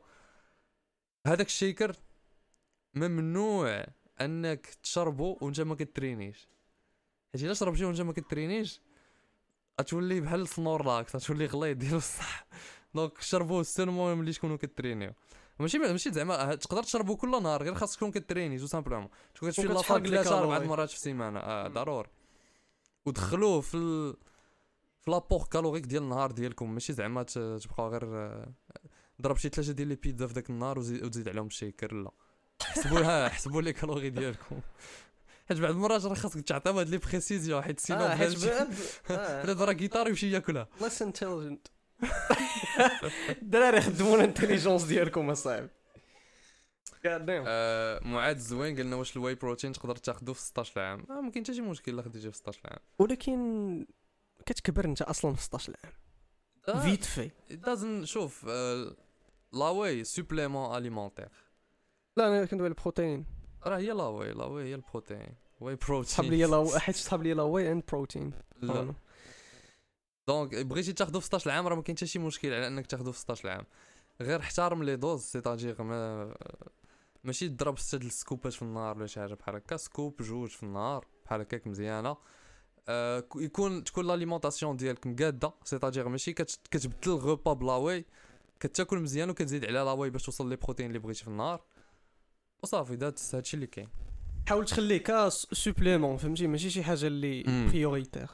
Speaker 1: هذاك ال shaker ممنوع أنك تشربو وانت ما كترينيش. حيت إلا شربتي وانت ما كترينيش غتولي بحال Snorlax غتولي غليظ ديال الصح. donc شربوه sûrement ملي تكونوا كترينيو. ماشي ماشي زعما تقدر تشربو كل نهار غير خاصك تكون كتريني tout simplement. تكون كتمشي ثلاثة أربعة
Speaker 2: calories.
Speaker 1: مرات في السيمانة آه
Speaker 2: مم.
Speaker 1: ضروري. ودخلوه في ال... في لابور كالوريك ديال النهار ديالكم. ماشي زعما تبقاو غير آه، ضرب شي ثلاثة ديال لي بيتزا في ذاك النهار وزي- وتزيد عليهم الشيكر لا. حسبوها حسبوا لي كالوري ديالكم. حيت بعض المرات راه خاصك تعطيهم هاد لي بريسيزيون حيت سينو
Speaker 2: آه.
Speaker 1: بلا راه كيتار يمشي ياكلها.
Speaker 2: Less intelligent. الدراري خدموا الانتليجونس ديالكم أصاحبي. God damn.
Speaker 1: آه معاد زوين قالنا واش الواي بروتين تقدر تاخذه في 16 عام آه ما كاين حتى شي مشكل إلا خديتيه في 16 عام
Speaker 2: ولكن كتكبر أنت أصلا في 16 عام
Speaker 1: آه،
Speaker 2: فيت في
Speaker 1: doesn't شوف آه لا واي سوبليمون اليمونتير
Speaker 2: لا أنا كندوي البروتين.
Speaker 1: راه هي لا واي لا واي هي البروتين. واي بروتين
Speaker 2: صحاب لي لا حيت صحاب لي لا واي اند بروتين
Speaker 1: لا دونك بغيتي تاخذه في 16 عام راه ما كاين حتى شي مشكل على انك تاخذه في 16 عام غير احترم لي دوز سيتاجير ما ماشي تضرب ست د السكوبات في النهار ولا شي حاجة بحال هكا سكوب جوج في النهار بحال هكاك مزيانه آه كو- يكون تكون لاليمونطاسيون ديالك مقاده سيتاجير ماشي كت- كتبدل الغوبا بلاوي كتاكل مزيان وكتزيد على لاواي باش توصل لي بروتين اللي بغيتي في النهار وصافي ذات هادشي اللي كاين
Speaker 2: حاول تخليه كا سوبليمون فهمتي؟ ماشي شي حاجة اللي. بريوريتير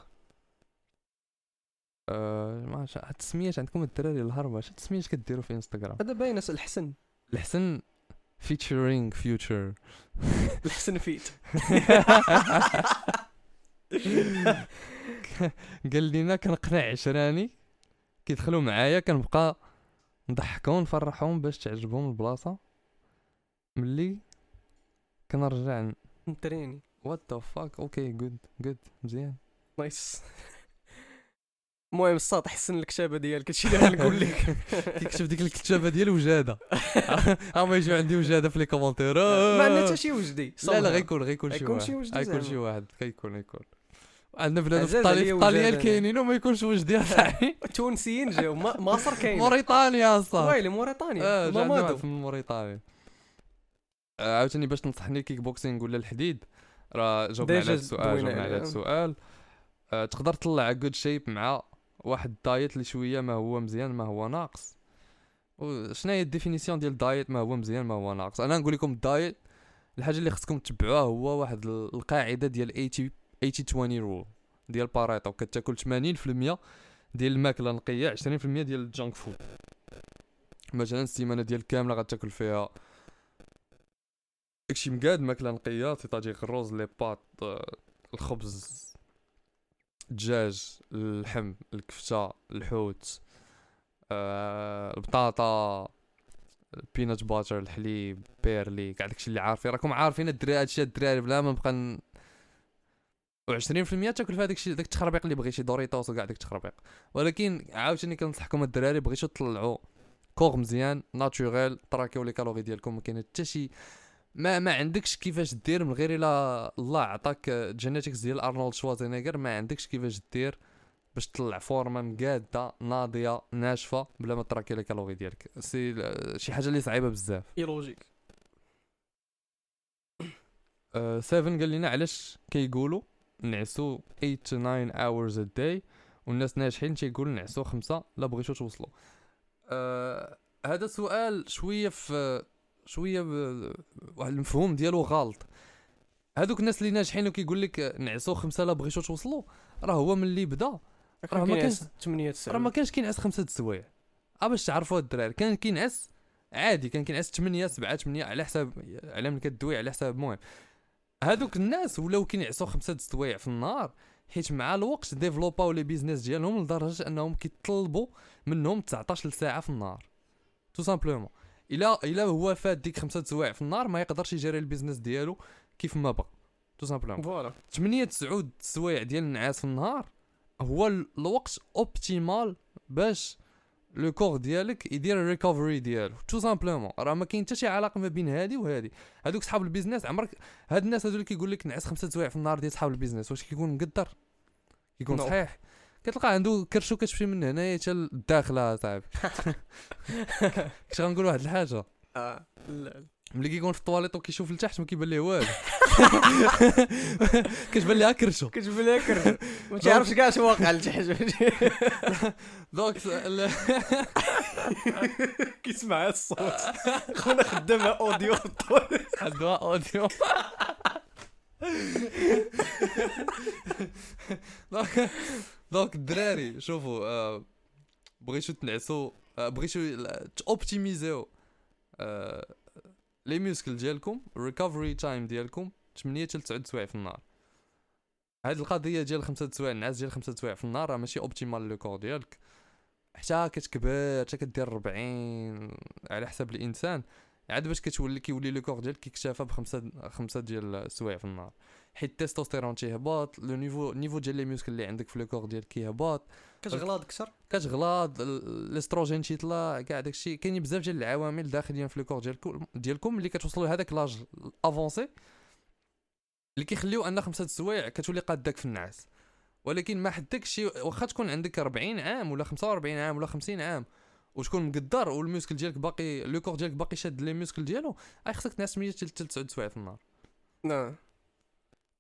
Speaker 1: آه ما عرفتش، التسميات عندكم الدراري الهربه اش التسميات كديروا في انستغرام
Speaker 2: هذا باين الحسن.
Speaker 1: الحسن featuring future.
Speaker 2: الحسن فيت.
Speaker 1: قال لينا كنقنع عشراني كيدخلوا معايا كنبقى نضحكهم نفرحهم باش تعجبهم البلاصة. ملي كنرجع
Speaker 2: نتريني
Speaker 1: وات ذا فاك أوكي جود جود مزيان
Speaker 2: نايس المهم الساط حسن الكتابه ديالك هادشي اللي غنقول لك.
Speaker 1: كيكتب ديك الكتابة ديال وجادة. ها ما يجيو عندي وجادة في لي كومونتير
Speaker 2: ما عندنا حتى شي وجدي.
Speaker 1: لا لا غيكون غيكون شي
Speaker 2: غيكون
Speaker 1: واحد. غيكون. شي واحد. كيكون يكون عندنا بنادم في
Speaker 2: عزاز
Speaker 1: طالي
Speaker 2: عليا
Speaker 1: في طاليان
Speaker 2: وجادة.
Speaker 1: كاينين وما يكونش وجدي. صاحبي
Speaker 2: تونسيين جاو. مصر كاين.
Speaker 1: موريتانيا أصاحبي.
Speaker 2: ويلي موريتانيا.
Speaker 1: آه جا عندنا
Speaker 2: مامادو.
Speaker 1: واحد في موريتانيا. عاوتاني باش تنصحني كيك بوكسينغ ولا الحديد؟ راه جاوبنا على هذا السؤال جاوبنا على هذا. السؤال. آه، تقدر تطلع جود شيب مع واحد ال diet اللي شوية ما هو مزيان ما هو ناقص. شنو هي ال définition ديال ال diet ما هو مزيان ما هو ناقص؟ أنا نقول لكم ال diet الحاجة اللي خصكم تتبعوها هو واحد ال- القاعدة ديال 80 80 20 rule ديال باريتو كتاكل 80% ديال الماكلة نقية 20% ديال ال junk food. مثلا السيمانة ديال كاملة غتاكل فيها داكشي مقاد ماكلة نقيه c'est-à-dire الرز les pâtes آه، الخبز الدجاج اللحم الكفتة الحوت آه، البطاطا ال peanut butter الحليب بيرلي كاع داكشي اللي عارفين. راكم عارفين الدراري هادشي الدراري بلا ما نبقى ن... و 20% تاكل فيها داكشي داك التخربيق اللي بغيتي Doritos وكاع داك التخربيق. ولكن عاوتاني كنصحكم الدراري بغيتو تطلعوا كوغ مزيان naturel trackيو les calories ديالكم ما كاين حتى شي ما ما عندكش كيفاش دير من غير إلا الله عطاك genetics ديال ارنولد شوارزنيغر ما عندكش كيفاش دير باش تطلع forme مقادة ناضية ناشفة بلا ما tracker les calories ديالك. c'est شي حاجة اللي صعيبة بزاف.
Speaker 2: اي لوجيك
Speaker 1: 7 قال لنا علاش كيقولوا نعسوا 8 to 9 hours a day والناس ناجحين تيقولوا نعسوا خمسة لا بغيتو توصلوا. آه هذا سؤال شوية في شوية ب- واحد المفهوم ديالو غلط. هادوك الناس اللي ناجحين وكيقول لك نعسوا خمسة لا بغيتو توصلوا راه هو من اللي بدا. راه ما كاين
Speaker 2: 8 9
Speaker 1: راه ما كانش كينعس خمسة د السوايع أه باش تعرفوا الدراري كان كينعس عادي كان كينعس 8 7 8 على حساب على من كدوي على حساب المهم. هادوك الناس ولاو كينعسوا خمسة د السوايع في النهار حيت مع الوقت développاو les business ديالهم لدرجة أنهم كيطلبوا منهم 19 ساعه في النهار. tout simplement الا الا هو فات ديك خمسة د السوايع في النهار ما يقدرش يجري ال business ديالو كيف ما بغى tout simplement
Speaker 2: voilà.
Speaker 1: 8 9 السوايع ديال النعاس في النهار هو ال- الوقت optimal باش le corps ديالك يدير ال recovery ديالو. tout simplement راه ما كاين حتى شي علاقة ما بين هادي وهادي. هادوك صحاب ال business عمرك هاد الناس هادو اللي كيقول لك نعس خمسة سوايع في النهار ديال صحاب ال business واش كيكون مقدر؟ كيكون
Speaker 2: No.
Speaker 1: صحيح؟ كتلقى عنده كرشو كتمشي من هنايا حتى للداخله صاحبي كنت غنقول واحد الحاجة.
Speaker 2: آه لا
Speaker 1: ملي كيكون في الطواليط وكيشوف لتحت ما كيبان ليه والو. كتبان ليها كرشو.
Speaker 2: كتجيب لك كرش. ما تعرفش كاع شنو واقع لتحت
Speaker 1: دونك
Speaker 2: كيسمع الصوت. خونا خدامها اوديو في الطول
Speaker 1: حدوا اوديو donc donc الدراري شوفوا آه، بغيتو تنعسوا آه، بغيتو t'optimiser يو آه، les muscles ديالكم ال recovery time ديالكم 8 حتى 9 سوايع في النهار. هاد القضية ديال 5 سوايع النعاس ديال 5 سوايع في النهار راه ماشي optimal le corps ديالك. حتى كتكبر حتى كدير 40 على حسب الإنسان. عاد باش كتولي كيولي le corps ديالك كيكتفى بخمسة خمسة ديال السوايع في النهار. حيت التستوستيرون تيهبط le niveau niveau ديال les muscles اللي عندك في le corps ديالك كيهبط
Speaker 2: كتغلاض أكثر؟
Speaker 1: كتغلاض ال- الأستروجين تيطلع كاع داكشي كاينين بزاف ديال العوامل داخلين في le corps ديالكم ديالكم اللي كتوصلوا لهذاك l'âge avancé اللي كيخليو أن خمسة السوايع كتولي قادك في النعاس. ولكن ما حدكش شي واخا تكون عندك 40 عام ولا 45 عام ولا 50 عام وتكون مقدر وال muscle ديالك باقي le corps ديالك باقي شاد les muscles ديالو أي خصك تنعس 100 حتى 9 سوايع في النهار.
Speaker 2: نعم.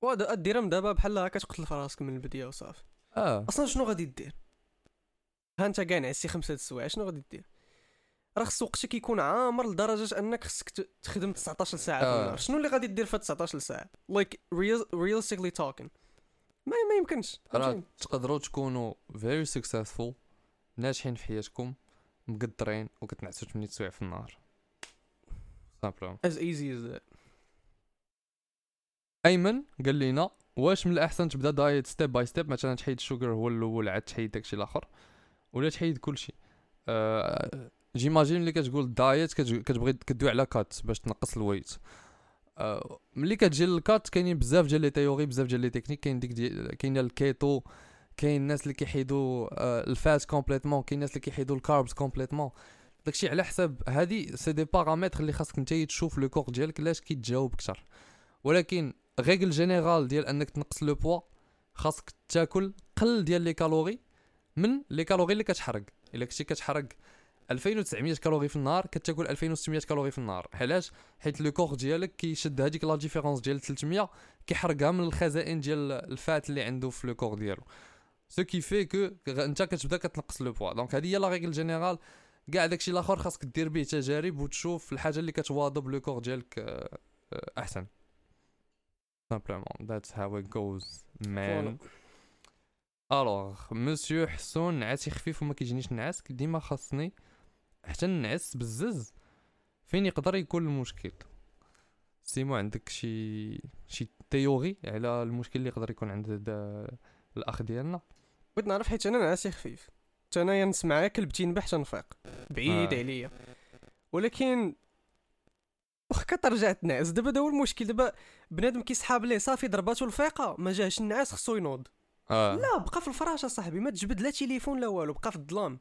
Speaker 2: وهذا من دابا بحال هكا تقتل في راسك من البدايه وصافي.
Speaker 1: آه.
Speaker 2: أصلا شنو غادي دير؟ ها أنت كاع نعسي خمسة السوايع شنو غادي دير؟ راه خص وقتك يكون عامر لدرجة أنك خصك تخدم 19 ساعة في
Speaker 1: آه.
Speaker 2: النهار. شنو اللي غادي دير في 19 ساعة؟ like realistically talking. ما ما يمكنش.
Speaker 1: راه؟ تقدروا تكونوا very successful ناجحين في حياتكم. مقدرين وكتنعسوا 8 سوايع في النهار. simplement
Speaker 2: as easy as that.
Speaker 1: أيمن قال لينا واش من الأحسن تبدأ diet step by step مثلا تحيد ال sugar هو الأول عاد تحيد داكشي الآخر. ولا تحيد كلشي. أه j'imagine اللي كتقول diet كتبغي كدوي على cut باش تنقص ال weight أه ملي كتجي لل cut كاينين بزاف ديال les théories بزاف ديال les techniques كاين ديك كاين الكيتو كاين الناس اللي كيحيدوا أه ال fat complètement كاين الناس اللي كيحيدوا ال carbs complètement. داكشي على حساب هادي c'est des paramètres اللي خاصك نتا تشوف le corps ديالك لاش كيتجاوب أكثر. ولكن règle générale ديال أنك تنقص le poids خاصك تاكل قل ديال les calories من les calories اللي كتحرق. إلا كنتي كتحرق 2900 calories في النهار كتاكل 2600 calories في النهار. علاش؟ حيت le corps ديالك كيشد هذيك la différence ديال 300 كيحرقها من الخزائن ديال ال fat اللي عنده في le corps ديالو. ce qui fait que انت كتبدا كتنقص le poids donc هذه هي la règle générale كاع داكشي الآخر خاصك دير به تجارب وتشوف الحاجة اللي كتواظب le corps ديالك آه، آه، أحسن. Simplement. That's how it goes man. Alors monsieur حسون نعاسي خفيف وما كيجينيش النعاس ديما خاصني حتى نعس بزز. فين يقدر يكون المشكل؟ سيمو عندك شي شي تيوري على المشكل اللي يقدر يكون عند هذا الأخ ديالنا؟
Speaker 2: بغيت نعرف حيت أنا نعاسي خفيف. حتى انايا نسمع كلبتي نبح تنفيق. بعيد
Speaker 1: آه.
Speaker 2: عليا. ولكن واخا كترجع تنعس دابا هذا هو المشكل. دابا بنادم كيسحاب ليه؟ صافي ضرباتو الفيقه ما جاش النعاس خصو ينوض.
Speaker 1: آه.
Speaker 2: لا بقى في الفراش اصاحبي ما تجبد لا تليفون لا والو بقى في الظلام.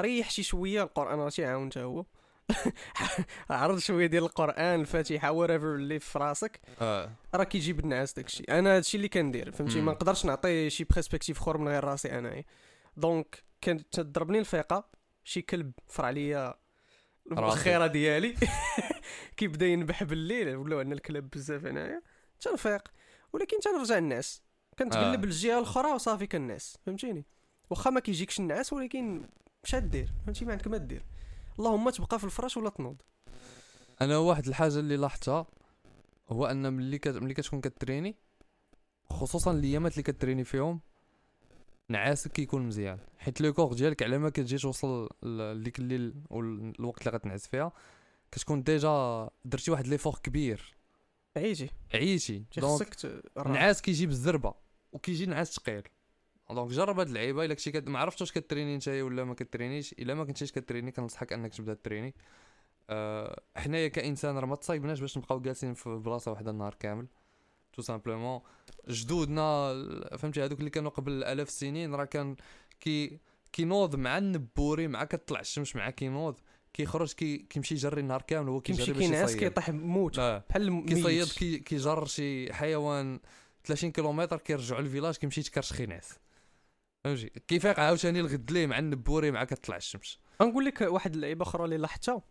Speaker 2: ريح شي شوية القرآن راه تيعاون حتى هو. عرض شوية ديال القرآن الفاتحة وريفر اللي في راسك.
Speaker 1: آه.
Speaker 2: راه كيجيب النعاس داكشي. أنا هادشي اللي كندير فهمتي. ما نقدرش نعطي شي برسبكتيف أخر من غير راسي أنايا. دونك كانت تضربني الفيقة شي كلب فرع ليا
Speaker 1: راسي.
Speaker 2: الخيره ديالي. كيبدا ينبح بالليل ولاو عندنا الكلاب بزاف هنايا. تنفيق ولكن تنرجع الناس كنتقلب
Speaker 1: آه.
Speaker 2: للجهه الأخرى وصافي كنعس فهمتيني؟ واخا ما كيجيكش النعاس ولكن مش دير فهمتي؟ ما عندك ما دير. اللهم تبقى في الفراش ولا تنوض.
Speaker 1: أنا واحد الحاجة اللي لاحظتها هو أن ملي كت... ملي كتكون كت trainي خصوصا الأيامات اللي كت trainي فيهم نعاسك كيكون مزيان. حيت le corps ديالك على ما كتجي توصل لديك الليل والوقت اللي غتنعس فيها كتكون ديجا درتي واحد l'effort كبير.
Speaker 2: عيجي
Speaker 1: عييتي donc
Speaker 2: خصك.
Speaker 1: النعاس كيجي بالزربة وكيجي نعاس ثقيل donc جرب هاد اللعيبة إلا كنتي كت... ما عرفتش واش كتريني نتايا ولا ما كترينيش. إلا ما كنتيش كتريني كنصحك أنك تبدأ تريني. أه حنايا كإنسان راه ما تصايبناش باش نبقاو جالسين في بلاصة واحدة النهار كامل. tout simplement جدودنا فهمتي؟ هذوك اللي كانوا قبل ألاف السنين راه كان كي كينوض مع النبوري مع كتطلع الشمس مع كينوض. كيخرج كي كيمشي يجري النهار كامل هو
Speaker 2: كيمشي كينعس. كيطيح موت. بحال
Speaker 1: كيصيد كيجر شي حيوان 30 كيلومتر كيرجعوا لل village كيمشي يتكرش خيناس فهمتي؟ كيفيق عاوتاني الغد ليه مع النبوري مع كتطلع الشمس؟
Speaker 2: غنقول لك واحد اللعيبة أخرى اللي لاحظتها.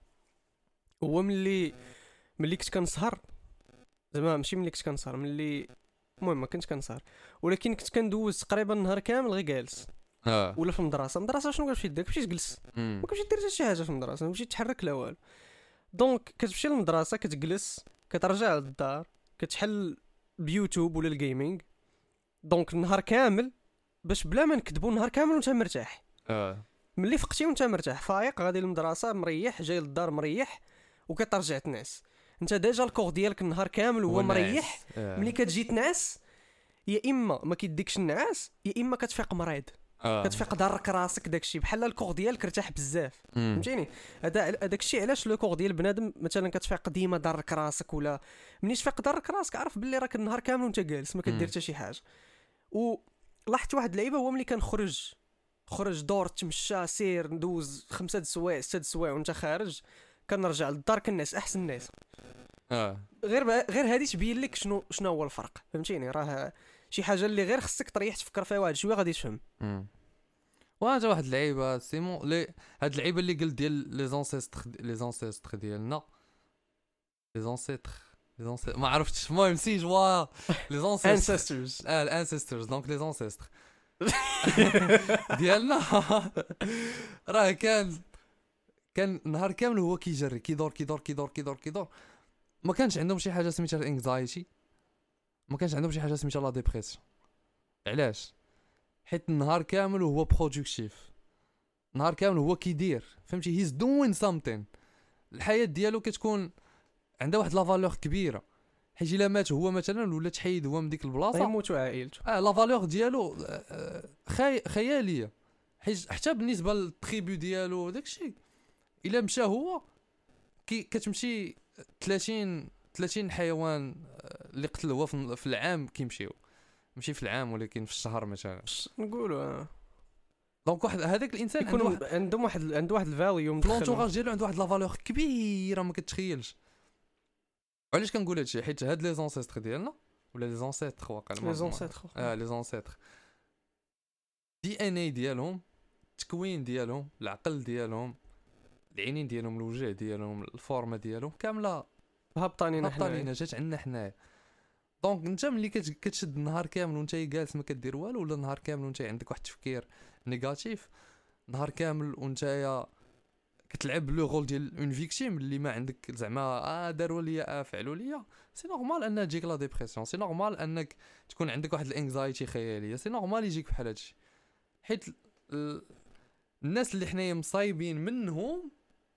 Speaker 2: هو ملي ملي كنت كنسهر زعما ماشي ملي كنت كنسهر ملي المهم ما كنت كنسهر. ولكن كنت كندوز تقريبا النهار كامل غير جالس.
Speaker 1: آه
Speaker 2: ولا في المدرسة. المدرسة شنو كتمشي دير؟ كتمشي تجلس. ما كتمشي دير حتى شي حاجة في المدرسة. ما كتمشي تحرك لا والو. donc كتمشي للمدرسة كتجلس كترجع للدار كتحل بيوتيوب ولا ال gaming donc النهار كامل باش بلا ما نكذبوا النهار كامل وانت مرتاح.
Speaker 1: آه.
Speaker 2: ملي فقتي وانت مرتاح فايق غادي للمدرسة مريح جاي للدار مريح وكترجع تنعس. انت déjà ال corps ديالك النهار كامل وهو مريح.
Speaker 1: آه.
Speaker 2: ملي كتجي تنعس يا إما ما كيديكش النعاس يا إما كتفيق مريض.
Speaker 1: آه.
Speaker 2: كتفيق دارك راسك داكشي. بحال ال corps ديالك ارتاح بزاف. فهمتيني؟ هذا هذاك الشيء علاش لو كور ديال بنادم مثلا كتفيق ديما دارك راسك ولا ملي تفيق دارك راسك عرف باللي راك النهار كامل وانت جالس ما كدير. حتى شي حاجة. و لاحظت واحد اللعيبة هو ملي كنخرج خرج دور تمشى سير ندوز خمسة د السوايع ستة د السوايع وانت خارج كنرجع للدار كنعس أحسن الناس
Speaker 1: آه
Speaker 2: غير. غير هادي تبين لك شنو شنو هو الفرق فهمتيني راه شي حاجة اللي غير خصك تريح تفكر فيها واحد شوية غادي تفهم.
Speaker 1: وهذا واحد اللعيبة سيمون لي هاد اللعيبة اللي قلت ديال les ancêtres les ancêtres ديالنا les ancêtres ما عرفتش المهم c'est quoi les
Speaker 2: ancestors.
Speaker 1: آه ال ancestors donc les ancêtres ديالنا راه كان كان نهار كامل هو كيجري كيدور كيدور كيدور كيدور كيدور ما كانش عندهم شي حاجة سميتها ال anxiety ما كانش عندهم شي حاجة سميتها la dépression علاش حيت النهار كامل وهو productif نهار كامل هو كيدير فهمتي he's doing something الحياة ديالو كتكون عندها واحد la valeur كبيرة. حيت إلا مات هو مثلا ولا تحيد هو من ديك البلاصة.
Speaker 2: يموتوا عائلته
Speaker 1: آه la valeur ديالو آه، آه، خي... خيالية. حيت حتى بالنسبة لل tribu ديالو داكشي إلا مشى هو كي كتمشي 30 30 حيوان آه، اللي قتل هو في العام كيمشيو. ماشي في العام ولكن في الشهر مثلا.
Speaker 2: نقولوا.
Speaker 1: donc واحد هذاك الإنسان عنده
Speaker 2: يكون
Speaker 1: واحد
Speaker 2: عندهم واحد عنده واحد ال
Speaker 1: value ب l'entourage ديالو عنده واحد la valeur كبيرة ما كتخيلش. علاش كنقول هادشي؟ حيت هاد les ancêtres ديالنا ولا les ancêtres واقع les ancêtres آه les ancêtres DNA ديالهم التكوين ديالهم العقل ديالهم العينين ديالهم الوجه ديالهم ال forme ديالهم كاملة
Speaker 2: هبطانين
Speaker 1: لينا جات عندنا حنايا. donc انت ملي كت- كتشد النهار كامل وانت جالس ما كدير والو ولا نهار كامل وانت عندك واحد التفكير négatif نهار كامل وانت كتلعب le rôle ديال une victime اللي ما عندك زعما آه داروا ليا آه فعلوا ليا. c'est normal ان تجيك la dépression c'est normal أنك تكون عندك واحد ال anxiety خيالية. c'est normal يجيك بحال هادشي. حيت ال- الناس اللي حنايا مصايبين منهم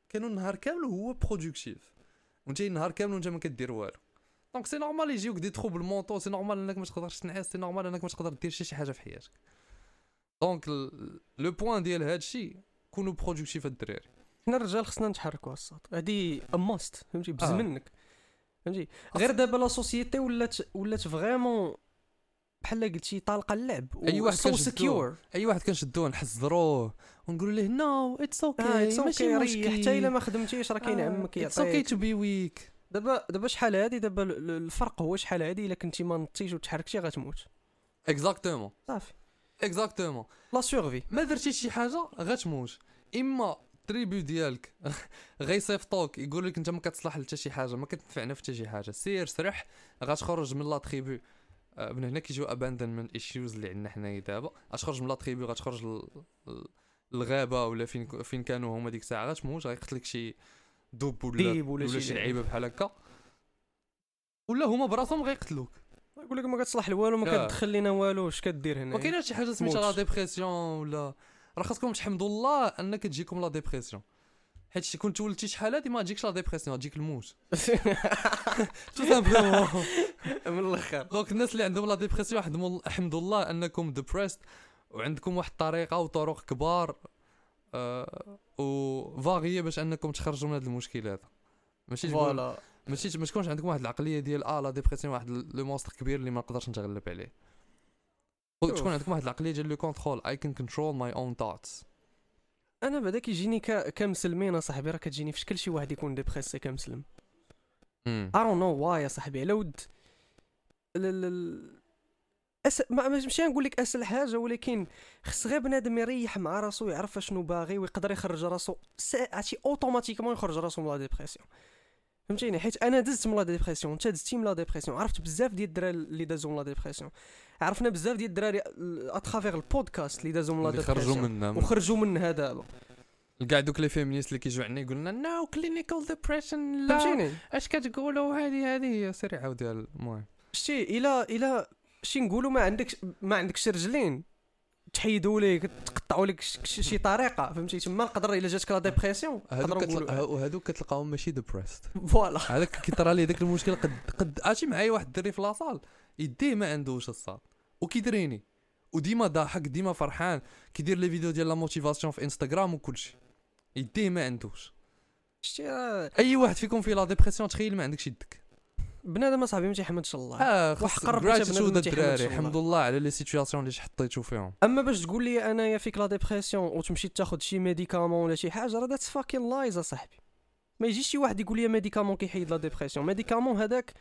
Speaker 1: كانوا النهار كامل هو productif وانت النهار كامل وانت ما كدير والو. donc c'est normal يجيوك des troubles mentaux c'est normal أنك ما تقدرش تنعس. c'est normal أنك ما تقدر دير شي حاجة في حياتك. donc le point ديال هادشي كونوا productif الدراري.
Speaker 2: حنا الرجال خصنا نتحركوا ال sport هادي a must فهمتي؟ بز
Speaker 1: آه.
Speaker 2: منك فهمتي؟ غير دابا la société ولات ولات vraiment بحال قلتي طالقة اللعب
Speaker 1: أي واحد so.
Speaker 2: secure
Speaker 1: أي واحد كنشدوه نحزروه ونقولوا ليه no it's
Speaker 2: okay it's
Speaker 1: ماشي
Speaker 2: okay ريح. حتى إلا
Speaker 1: مشكل
Speaker 2: ما خدمتيش راه كاين عمك
Speaker 1: it's okay
Speaker 2: يعطيك
Speaker 1: to be weak
Speaker 2: دابا دابا شحال هادي؟ دابا ال- ال- الفرق هو شحال هادي؟ إلا كنتي ما نطيش وتحركتي غتموت.
Speaker 1: exactement
Speaker 2: صافي.
Speaker 1: exactement
Speaker 2: la survie
Speaker 1: ما درتيش شي حاجة غتموت. إما ال tribu ديالك. غيصيفطوك يقول لك انت ما كتصلح لحتى شي حاجة ما كتنفعنا في حتى شي حاجة. سير سرح غتخرج من la tribu. آه، من هنا كيجيو abandonment issues اللي عندنا حنايا دابا. غتخرج من la tribu غتخرج للغابة ولا فين فين كانوا هما ديك الساعة. غتموت غيقتلك شي دب ولا
Speaker 2: ديب ولا
Speaker 1: ولا
Speaker 2: شي لعيب.
Speaker 1: لعيبة بحال هكا. ولا هما براسهم غيقتلوك.
Speaker 2: يقول لك ما كتصلح والو ما
Speaker 1: آه.
Speaker 2: كتدخل لينا والو اش كدير هنا
Speaker 1: ما كايناش شي حاجة سميتها
Speaker 2: la.
Speaker 1: dépression ولا راه خاصكم تحمدوا الله انك تجيكم la dépression حيت شي كنت ولدتي شحال هادي ما تجيكش la dépression تجيك الموت. tout simplement
Speaker 2: من الآخر.
Speaker 1: donc الناس اللي عندهم la dépression حمدوا الله انكم depressed وعندكم واحد الطريقة وطرق كبار آه وفاغيه باش انكم تخرجوا من هذا المشكل هذا. ماشي
Speaker 2: voilà.
Speaker 1: ماشي ما تكونش عندكم واحد العقلية ديال آه la dépression واحد le monstre كبير اللي ما نقدرش نتغلب عليه. تكون عندكم واحد العقلية ديال le contrôle. I can control my own thoughts
Speaker 2: أنا بعدا كيجيني ك... كمسلمين اصاحبي راه كتجيني في شكل شي واحد يكون dépressé كمسلم. I don't know why يا صاحبي. على ود. أس... ما ما- ماشي نقول لك أسهل حاجة ولكن خص غير بنادم يريح مع راسو يعرف شنو باغي ويقدر يخرج راسو. عرفتي automatiquement يخرج راسو من la dépression فهمتيني؟ حيت أنا دزت من la dépression انت دزتي من la dépression عرفت بزاف ديال الدراري اللي دازوا من la dépression عرفنا بزاف ديال الدراري à travers ال podcast اللي دازوا من
Speaker 1: la خرجوا منها
Speaker 2: وخرجوا منها دابا
Speaker 1: كاع دوك les féministes اللي كيجوا عندنا يقول لنا no clinical depression لا اش كتقولوا؟ هذه هذه هي سيري عاوديها المهم.
Speaker 2: شتي إلا إلا شي نقولوا ما عندك ما عندكش رجلين. تحيدوا ليك تقطعوا لك شي طريقة فهمتي؟ تما نقدر إلا جاتك
Speaker 1: la
Speaker 2: dépression
Speaker 1: وهادوك كتلقاهم ماشي depressed
Speaker 2: voilà.
Speaker 1: هذاك كيطرى ليه داك المشكل قد قد عرفتي معايا واحد الدري في la salle يديه ما عندوش أصاط. وكيتريني. وديما ضاحك ديما فرحان. كيدير les vidéos ديال la motivation في انستغرام وكلشي. يديه ما عندوش
Speaker 2: شتي راه
Speaker 1: أي واحد فيكم في la dépression تخيل ما عندكش يدك.
Speaker 2: بنادم أصاحبي ما تيحمدش الله.
Speaker 1: آه
Speaker 2: ما تيحمدش
Speaker 1: الدراري.
Speaker 2: الله.
Speaker 1: الحمد لله على les situations اللي حطيتو فيهم.
Speaker 2: أما باش تقول لي انايا فيك la dépression وتمشي تاخذ شي médicament ولا شي حاجة راه that's fucking lies أصاحبي. ما يجيش شي واحد يقول لي médicament كيحيد la dépression médicament هذاك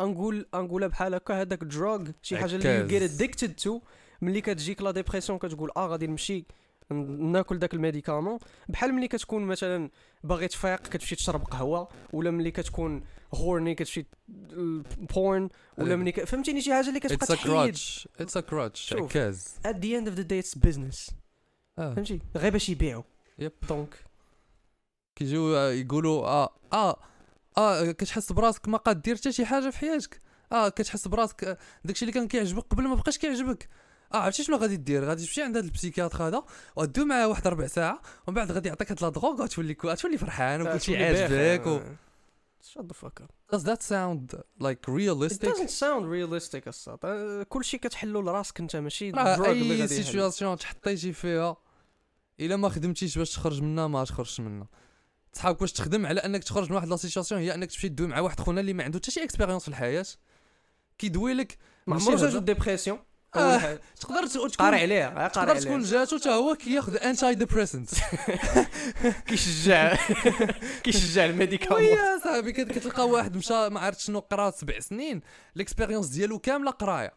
Speaker 2: نقول نقولها بحال هكا هذاك drogue شي حاجة اللي. you get addicted to ملي كتجيك la dépression كتقول آه غادي نمشي ناكل داك ال médicament. بحال ملي كتكون مثلا باغي تفيق كتمشي تشرب قهوة ولا ملي كتكون horny كتمشي porn ولا
Speaker 1: أه.
Speaker 2: ملي ك... فهمتيني؟ شي حاجة اللي كتبقى
Speaker 1: it's a
Speaker 2: تحيد.
Speaker 1: crutch it's a
Speaker 2: crutch.
Speaker 1: عكاز.
Speaker 2: the end of the day it's business.
Speaker 1: آه.
Speaker 2: فهمتي؟ غير باش يبيعوا.
Speaker 1: yep
Speaker 2: donc
Speaker 1: كيجيو آه، يقولوا آه آه آه كتحس براسك ما قاد دير حتى شي حاجة في حياتك. آه كتحس براسك آه، داكشي اللي كان كيعجبك قبل ما بقاش كيعجبك. آه عرفتي شنو غادي دير؟ غادي تمشي عند هذا ال psychiatre هذا وغدو معاه واحد ربع ساعة ومن بعد غادي يعطيك هاد la drogue وتولي غتولي فرحان وكل شيء عاجبك و...
Speaker 2: shut the fuck up.
Speaker 1: Does that sound like
Speaker 2: it
Speaker 1: realistic
Speaker 2: doesn't sound realistic أصاط آه، كلشي كتحلو لراسك انت ماشي drug اللي
Speaker 1: أي
Speaker 2: غادي يحل.
Speaker 1: situation تحطيتي فيها إلا ما خدمتيش باش تخرج منها ما تخرجش منها. صحابك واش تخدم على انك تخرج من واحد la situation هي انك تمشي تدوي مع واحد خونا اللي ما عنده حتى شي expérience في الحياة. كيدوي لك
Speaker 2: ما عمرو. جاتو dépression
Speaker 1: آه، تقدر تكون
Speaker 2: قاري عليها
Speaker 1: تقدر تكون جاتو حتى هو كياخذ antidepressant
Speaker 2: كيشجع. كيشجع ال médicament
Speaker 1: ويا صاحبي كت- كتلقى واحد مشى ما عرفت شنو قرا سبع سنين l'expérience ديالو كاملة قراية.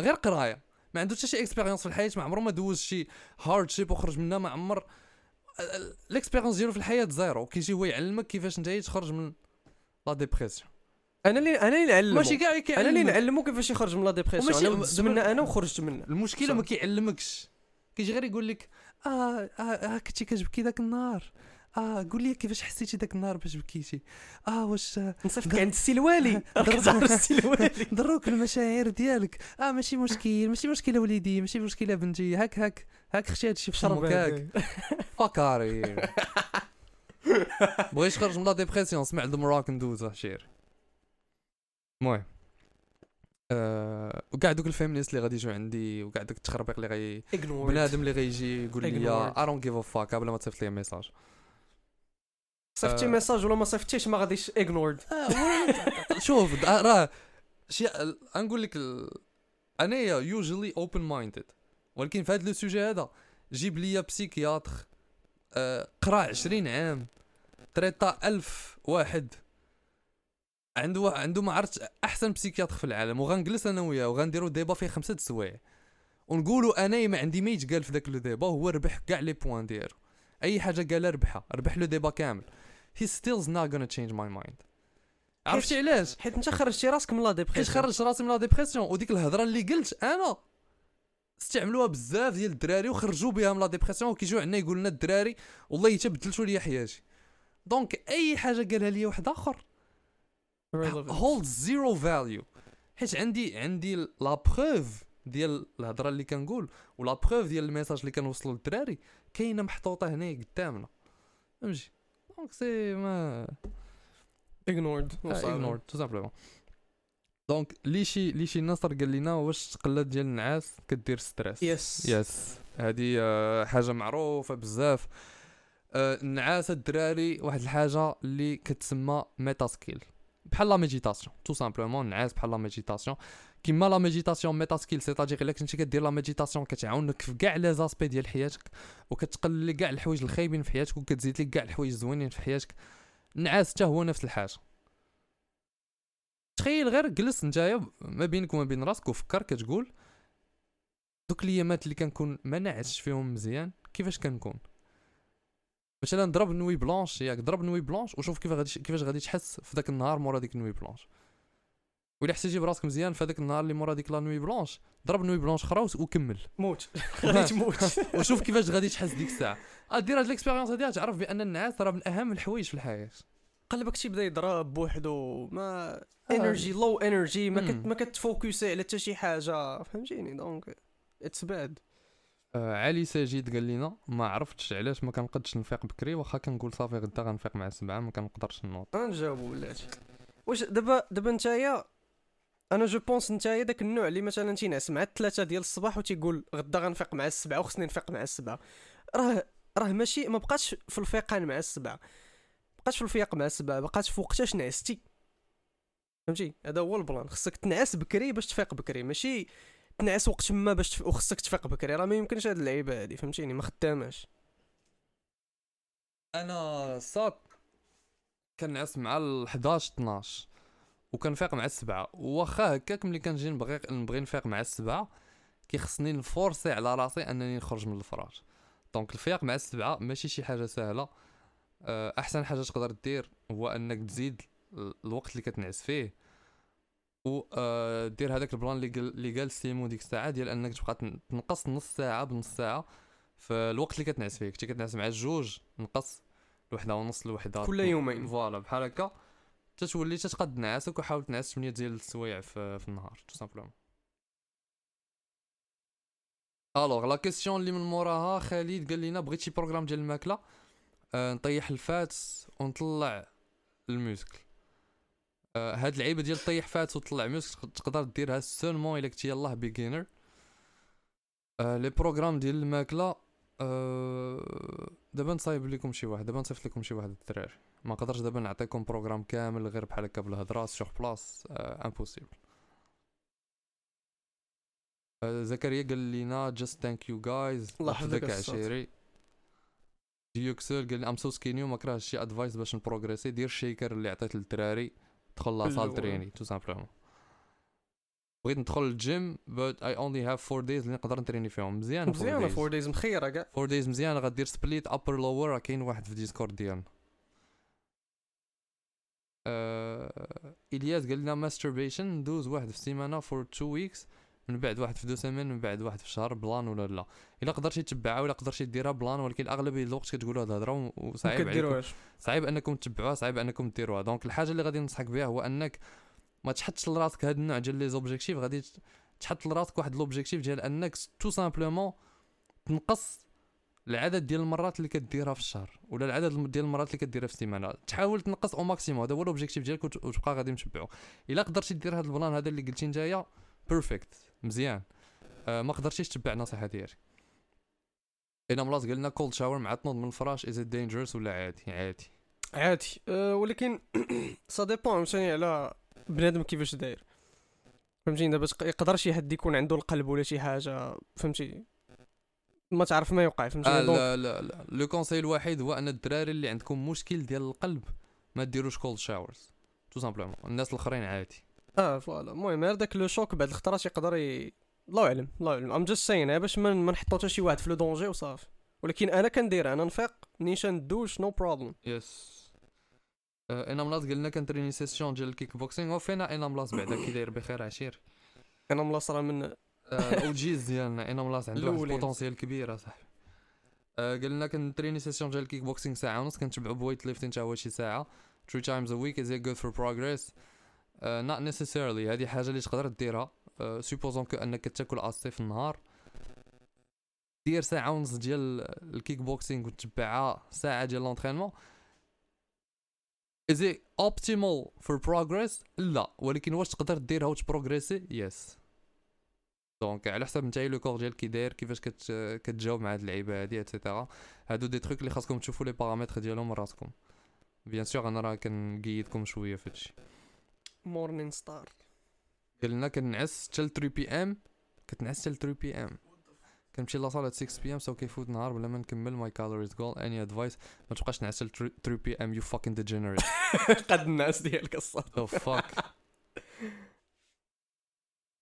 Speaker 1: غير قراية. ما عنده حتى شي expérience في الحياة ما عمره ما دوز شي hardship وخرج منها ما عمر l'expérience ديالو في الحياة zéro. كيجي هو يعلمك كيفاش انت تخرج من la dépression
Speaker 2: أنا اللي أنا اللي نعلمو
Speaker 1: ماشي كاع
Speaker 2: أنا اللي نعلمو كيفاش يخرج من la
Speaker 1: dépression
Speaker 2: أنا دزت منها أنا وخرجت منها المشكلة.
Speaker 1: ما كيعلمكش. كيجي غير يقول لك آه آه, آه كنتي كتبكي ذاك النهار. آه قول لي كيفاش حسيتي ذاك النهار باش بكيتي؟ آه واش آه،
Speaker 2: نصيفط عند السلوالي.
Speaker 1: ضرب-
Speaker 2: راك تعرف السلوالي.
Speaker 1: ضروك المشاعر ديالك. آه ماشي مشكل ماشي مشكله وليدي ماشي مشكله بنتي. هاك هاك هاك خشي هادشي في
Speaker 2: شرب
Speaker 1: فمك هاك فكاري بغيتش تخرج من لا ديبرسيون سمع المراك ندوزه شير. المهم آه وكاع دوك الفيمينيست اللي غادي يجوا عندي وكاع دوك التخربيق اللي غي بنادم اللي غيجي يقول لي give a fuck قبل ما تصيفط لي ميساج.
Speaker 2: صيفطتي
Speaker 1: آه.
Speaker 2: ميساج ولا ما صيفطتيش ما غاديش اغنورد
Speaker 1: شوف د- راه شي نقول لك انايا usually open minded ولكن في هذا le sujet هذا جيب لي psychiatre آه، قرا 20 عام تريطا ألف واحد. عنده عنده ما عرفت أحسن psychiatre في العالم وغنجلس أنا وياه وغنديروا débat فيه خمسة د السوايع ونقولوا انايا ما عندي ما يتقال في ذاك le débat هو ربح كاع les points ديالو. أي حاجة قالها ربحها ربح le débat كامل. He still's not gonna change my mind. عرفتي علاش؟
Speaker 2: حيت انت خرجتي راسك من la
Speaker 1: حيت
Speaker 2: dépression
Speaker 1: خرجت راسي من la dépression وديك الهضرة اللي قلت أنا. استعملوها بزاف ديال الدراري وخرجوا بها من la dépression وكيجيو عندنا يقول لنا الدراري والله حتى بدلتوا لي حياتي. donc أي حاجة قالها لي واحد آخر. hold zero value حيت عندي عندي la preuve ديال الهضرة اللي كنقول و la preuve ديال ال message اللي كنوصلوا للدراري. كاينة محطوطة هنا قدامنا. فهمتي؟ donc سي ما
Speaker 2: ignored
Speaker 1: ignore tout simplement donc لي شي لي شي نصر قال لنا واش تقلات ديال النعاس كدير stress
Speaker 2: yes
Speaker 1: yes هذه حاجة معروفه بزاف النعاس الدراري واحد الحاجة اللي كتسمى meta skill بحال la méditation tout simplement النعاس بحال la méditation كيما la méditation meta skill c'est-à-dire الا كنتي كدير la méditation كتعاونك في كاع les aspects ديال حياتك وكتقلل لك كاع الحوايج الخايبين في حياتك وكتزيد لك كاع الحوايج الزوينين في حياتك النعاس حتى هو نفس الحاجة تخيل غير جلس نتايا ما بينك وما بين راسك وفكر كتقول دوك الايامات اللي كنكون ما نعسش فيهم مزيان كيفاش كنكون مثلا ضرب nuit blanche ياك ضرب nuit blanche وشوف كيف غادي كيفاش غادي تحس في ذاك النهار مورا ديك nuit blanche. وإلا حسيتي براسك مزيان في هذاك النهار اللي مورا ديك la nuit blanche ضرب nuit blanche أخرى وكمل.
Speaker 2: موت. غادي تموت
Speaker 1: وشوف كيفاش غادي تحس ديك الساعة. آه، دير هاد l'expérience هادي تعرف بأن النعاس راه من أهم الحوايج في الحياة.
Speaker 2: قلبك تيبدا يضرب بوحدو ما. energy low energy ما كت. ما كتفوكسي على حتى شي حاجة. فهمتيني؟ donc it's
Speaker 1: bad علي ساجد قال لنا ما عرفتش علاش ما كنقدش نفيق بكري واخا كنقول صافي غدا غنفيق مع السبعة ما كنقدرش نوض.
Speaker 2: غنجاوبو بلاتي واش دابا دابا نتايا أنا je pense نتايا داك النوع اللي مثلا تينعس مع الثلاثه ديال الصباح وتيقول غدا غنفيق مع السبعة وخصني نفيق مع السبعة. راه راه ماشي ما بقاش في الفيقان مع السبعة. بقاش في الفياق مع السبعة بقات في وقتاش نعستي. فهمتي؟ هذا هو ال plan. خصك تنعس بكري باش تفيق بكري. ماشي تنعس وقت ما باش تف... وخصك تفيق بكري. راه ما يمكنش هاد اللعيبة هادي فهمتيني؟ ما خداماش.
Speaker 1: أنا صات كنعس مع ال 11 12 وكنفيق مع السبعة. واخا هكاك ملي كنجي نبغي نبغي نفيق مع السبعة كيخصني نفورسي على راسي أنني نخرج من الفراش. donc الفياق مع السبعة ماشي شي حاجة سهلة. أه، أحسن حاجة تقدر دير هو أنك تزيد ال- الوقت اللي كتنعس فيه. و أه، دير هذاك ال plan اللي قال سيمو ديك الساعة ديال أنك تبقى تن- تنقص نص ساعة بنص ساعة فالوقت اللي كتنعس فيه. كنتي كتنعس مع الجوج نقص لوحدة ونص لوحدة
Speaker 2: كل يومين.
Speaker 1: voilà بحال هكا. تتولي تتقد نعاسك وحاول تنعس 8 ديال السوايع في, في النهار tout simplement. alors la question اللي من موراها خالد قال لنا بغيت شي programme ديال الماكلة؟ آه نطيح ال fat ونطلع ال muscle آه هاد اللعيبة ديال طيح fat وتطلع muscle تقدر ديرها seulement إلا كنتي يلاه beginner آه les programmes ديال الماكلة آه دابا نصايب لكم شي واحد دابا نصيفط لكم شي واحد الدراري. ما نقدرش دابا نعطيكم programme كامل غير بحال هكا بالهضره sur place impossible آه زكريا قال لينا just thank you guys
Speaker 2: الله يحفظك.
Speaker 1: عشيري. ديوكسل قال لي I'm so skinny وما كرهش شي advice باش نبروغريسي. دير ال shaker اللي عطيت للدراري. دخل la salle
Speaker 2: بالأول.
Speaker 1: تريني tout simplement بغيت ندخل ال gym but I only have 4 days اللي نقدر نتريني فيهم. مزيان
Speaker 2: مزيانة four days مخيرة كاع.
Speaker 1: 4 days مزيان غدير split upper lower راه كاين واحد في Discord ديالنا. آه... إلياس قال لنا masturbation ندوز واحد في السيمانة for 2 weeks من بعد واحد في deux semaines من بعد واحد في شهر plan ولا لا؟ إلا قدرتي تتبعها ولا قدرتي ديرها plan ولكن أغلبية الوقت كتقولوا هاد الهضره وصعيب عليكم. صعيب أنكم تتبعوها صعيب أنكم ديروها. donc الحاجة اللي غادي ننصحك بها هو أنك ما تحطش لراسك هاد النوع ديال les objectifs. غادي تحط لراسك واحد l'objectif ديال أنك tout simplement تنقص العدد ديال المرات اللي كديرها في الشهر ولا العدد ديال المرات اللي كديرها في السيمانة. تحاول تنقص au maximum. هذا هو l'objectif ديالك وت- وتبقى غادي متبعو إلا قدرتي دير هاد ال plan هذا اللي قلتي نتايا perfect مزيان. آه ما قدرتيش تتبع النصيحه ديالي أنا ملاص قلنا cold shower مع تنوض من الفراش is dangerous ولا عادي؟ عادي.
Speaker 2: عادي. أه ولكن ça dépend عاوتاني على بنادم كيفاش داير. فهمتيني؟ دابا يقدر شي حد يكون عنده القلب ولا شي حاجة فهمتي؟ ما تعرف ما يوقع فهمتيني؟
Speaker 1: آه لا لا لا. le conseil الوحيد هو أن الدراري اللي عندكم مشكل ديال القلب ما ديروش cold showers tout simplement الناس الآخرين عادي.
Speaker 2: آه voilà. المهم غير داك le choc بعد الخطرات يقدر ي... الله اعلم الله اعلم I'm just saying باش ما ما نحطو حتى شي واحد في le danger وصافي. ولكن أنا كندير أنا نفيق نيشان ندوش no problem
Speaker 1: yes آه إنا ملاص قلنا كنتريني session ديال ال kick boxing وفينا أنا ملاص بعدا كي داير بخير عشير.
Speaker 2: إنا ملاص راه من
Speaker 1: OGs ديالنا. إنا ملاص عنده واحد.
Speaker 2: ال
Speaker 1: potentiel كبير أصاحبي. آه قلنا كنتريني session ديال ال kick boxing ساعة ونص كنتبعو ب weight lifting حتى هو شي ساعة. 3 times a week is it good for uh, not necessarily. هذه حاجة اللي تقدر ديرها. supposons que انك تاكل assez في النهار. دير ساعة ونص ديال ال kick boxing وتتبعها ساعة ديال l'entraînement it optimal for progress? لا. ولكن واش تقدر ديرها وتبروغريسي؟ yes donc على حسب نتايا le corps ديالك كي داير كيفاش كت كتجاوب مع هاد اللعيبة هادي et cetera هادو des trucs اللي خاصكم تشوفوا les paramètres ديالهم راسكم. bien sûr أنا راه كنقيدكم شوية في هادشي.
Speaker 2: Morning Star
Speaker 1: قلنا كنعس حتى 3 بي إم كتنعس حتى 3 بي إم. كنمشي لاصال 6 بي ام سو كيفوت نهار بلا ما نكمل ماي كالوريز جول اني ادفايس ما تبقاش نعس حتى 3 بي إم يو فاكين ديجنريت
Speaker 2: قد الناس ديالك الصاد
Speaker 1: Oh fuck.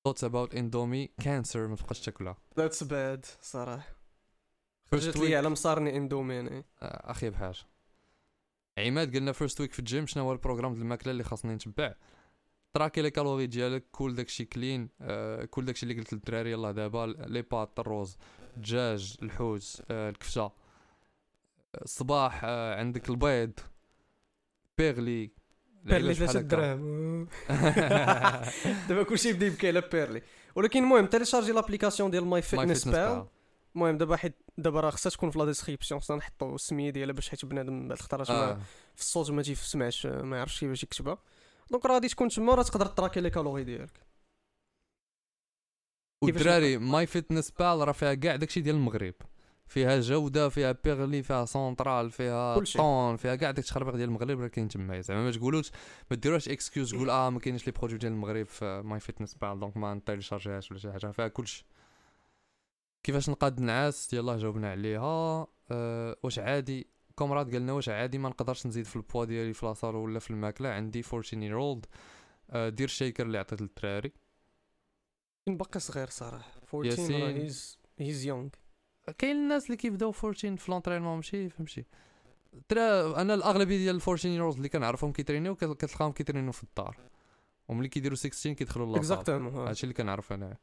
Speaker 1: Thoughts about Indomie cancer ما تبقاش تاكلها.
Speaker 2: ذاتس باد صراحة.
Speaker 1: Week
Speaker 2: لي على مصارني اندوميني
Speaker 1: آه، أخي بحاجة. عماد قلنا فيرست ويك في الجيم شنو هو البروغرام ديال الماكلة اللي خاصني نتبع. تراكي les calories ديالك كول داكشي clean آه، كل داكشي اللي قلت للدراري يلاه دابا les pâtes الروز الدجاج الحوت آه، الكفته الصباح آه، عندك البيض بيرلي
Speaker 2: بيرلي
Speaker 1: لعيبة
Speaker 2: ثلاثة
Speaker 1: بحال هكا.
Speaker 2: دراهم دابا كلشي يبدا يبكي على بيرلي ولكن المهم تيليشارجي l'application ديال
Speaker 1: MyFitnessPal.
Speaker 2: المهم دابا حيت دابا راه خصها تكون في la description خصنا نحطو السميه ديالها باش حيت بنادم بعد الخطرات ما
Speaker 1: آه.
Speaker 2: في الصوت ما تيسمعش ما يعرفش كيفاش يكتبها donc راه غادي تكون تما راه تقدر تراكي les calories ديالك.
Speaker 1: والدراري MyFitnessPal راه فيها كاع داكشي ديال المغرب. فيها جودة فيها بيرلي فيها سونترال فيها. طون فيها كاع داك الشخربيق ديال المغرب راه كاين تما. زعما ما تقولوش ما ديروش excuse تقول آه ما كاينش les produits ديال المغرب في MyFitnessPal donc ما نتيليشارجيهاش ولا شي حاجة. فيها كلشي كيفاش نقاد النعاس؟ يلاه جاوبنا عليها. أه واش عادي؟ كومراد قالنا واش عادي ما نقدرش نزيد في البوا ديالي في la salle ولا في الماكلة عندي 14 year old دير ال shaker اللي عطيت للدراري.
Speaker 2: باقي صغير صراحة. 14
Speaker 1: ياسين.
Speaker 2: راه he's he's young
Speaker 1: كاين الناس اللي كيبداو 14 في l'entraînement ماشي فهمتي. ترى أنا الأغلبية ديال 14 years اللي كنعرفهم كيترينيو كت- كتلقاهم كيترينيو في الدار. وملي كيديروا 16 كيدخلوا la
Speaker 2: salle exactement
Speaker 1: هادشي اللي كنعرف
Speaker 2: أنا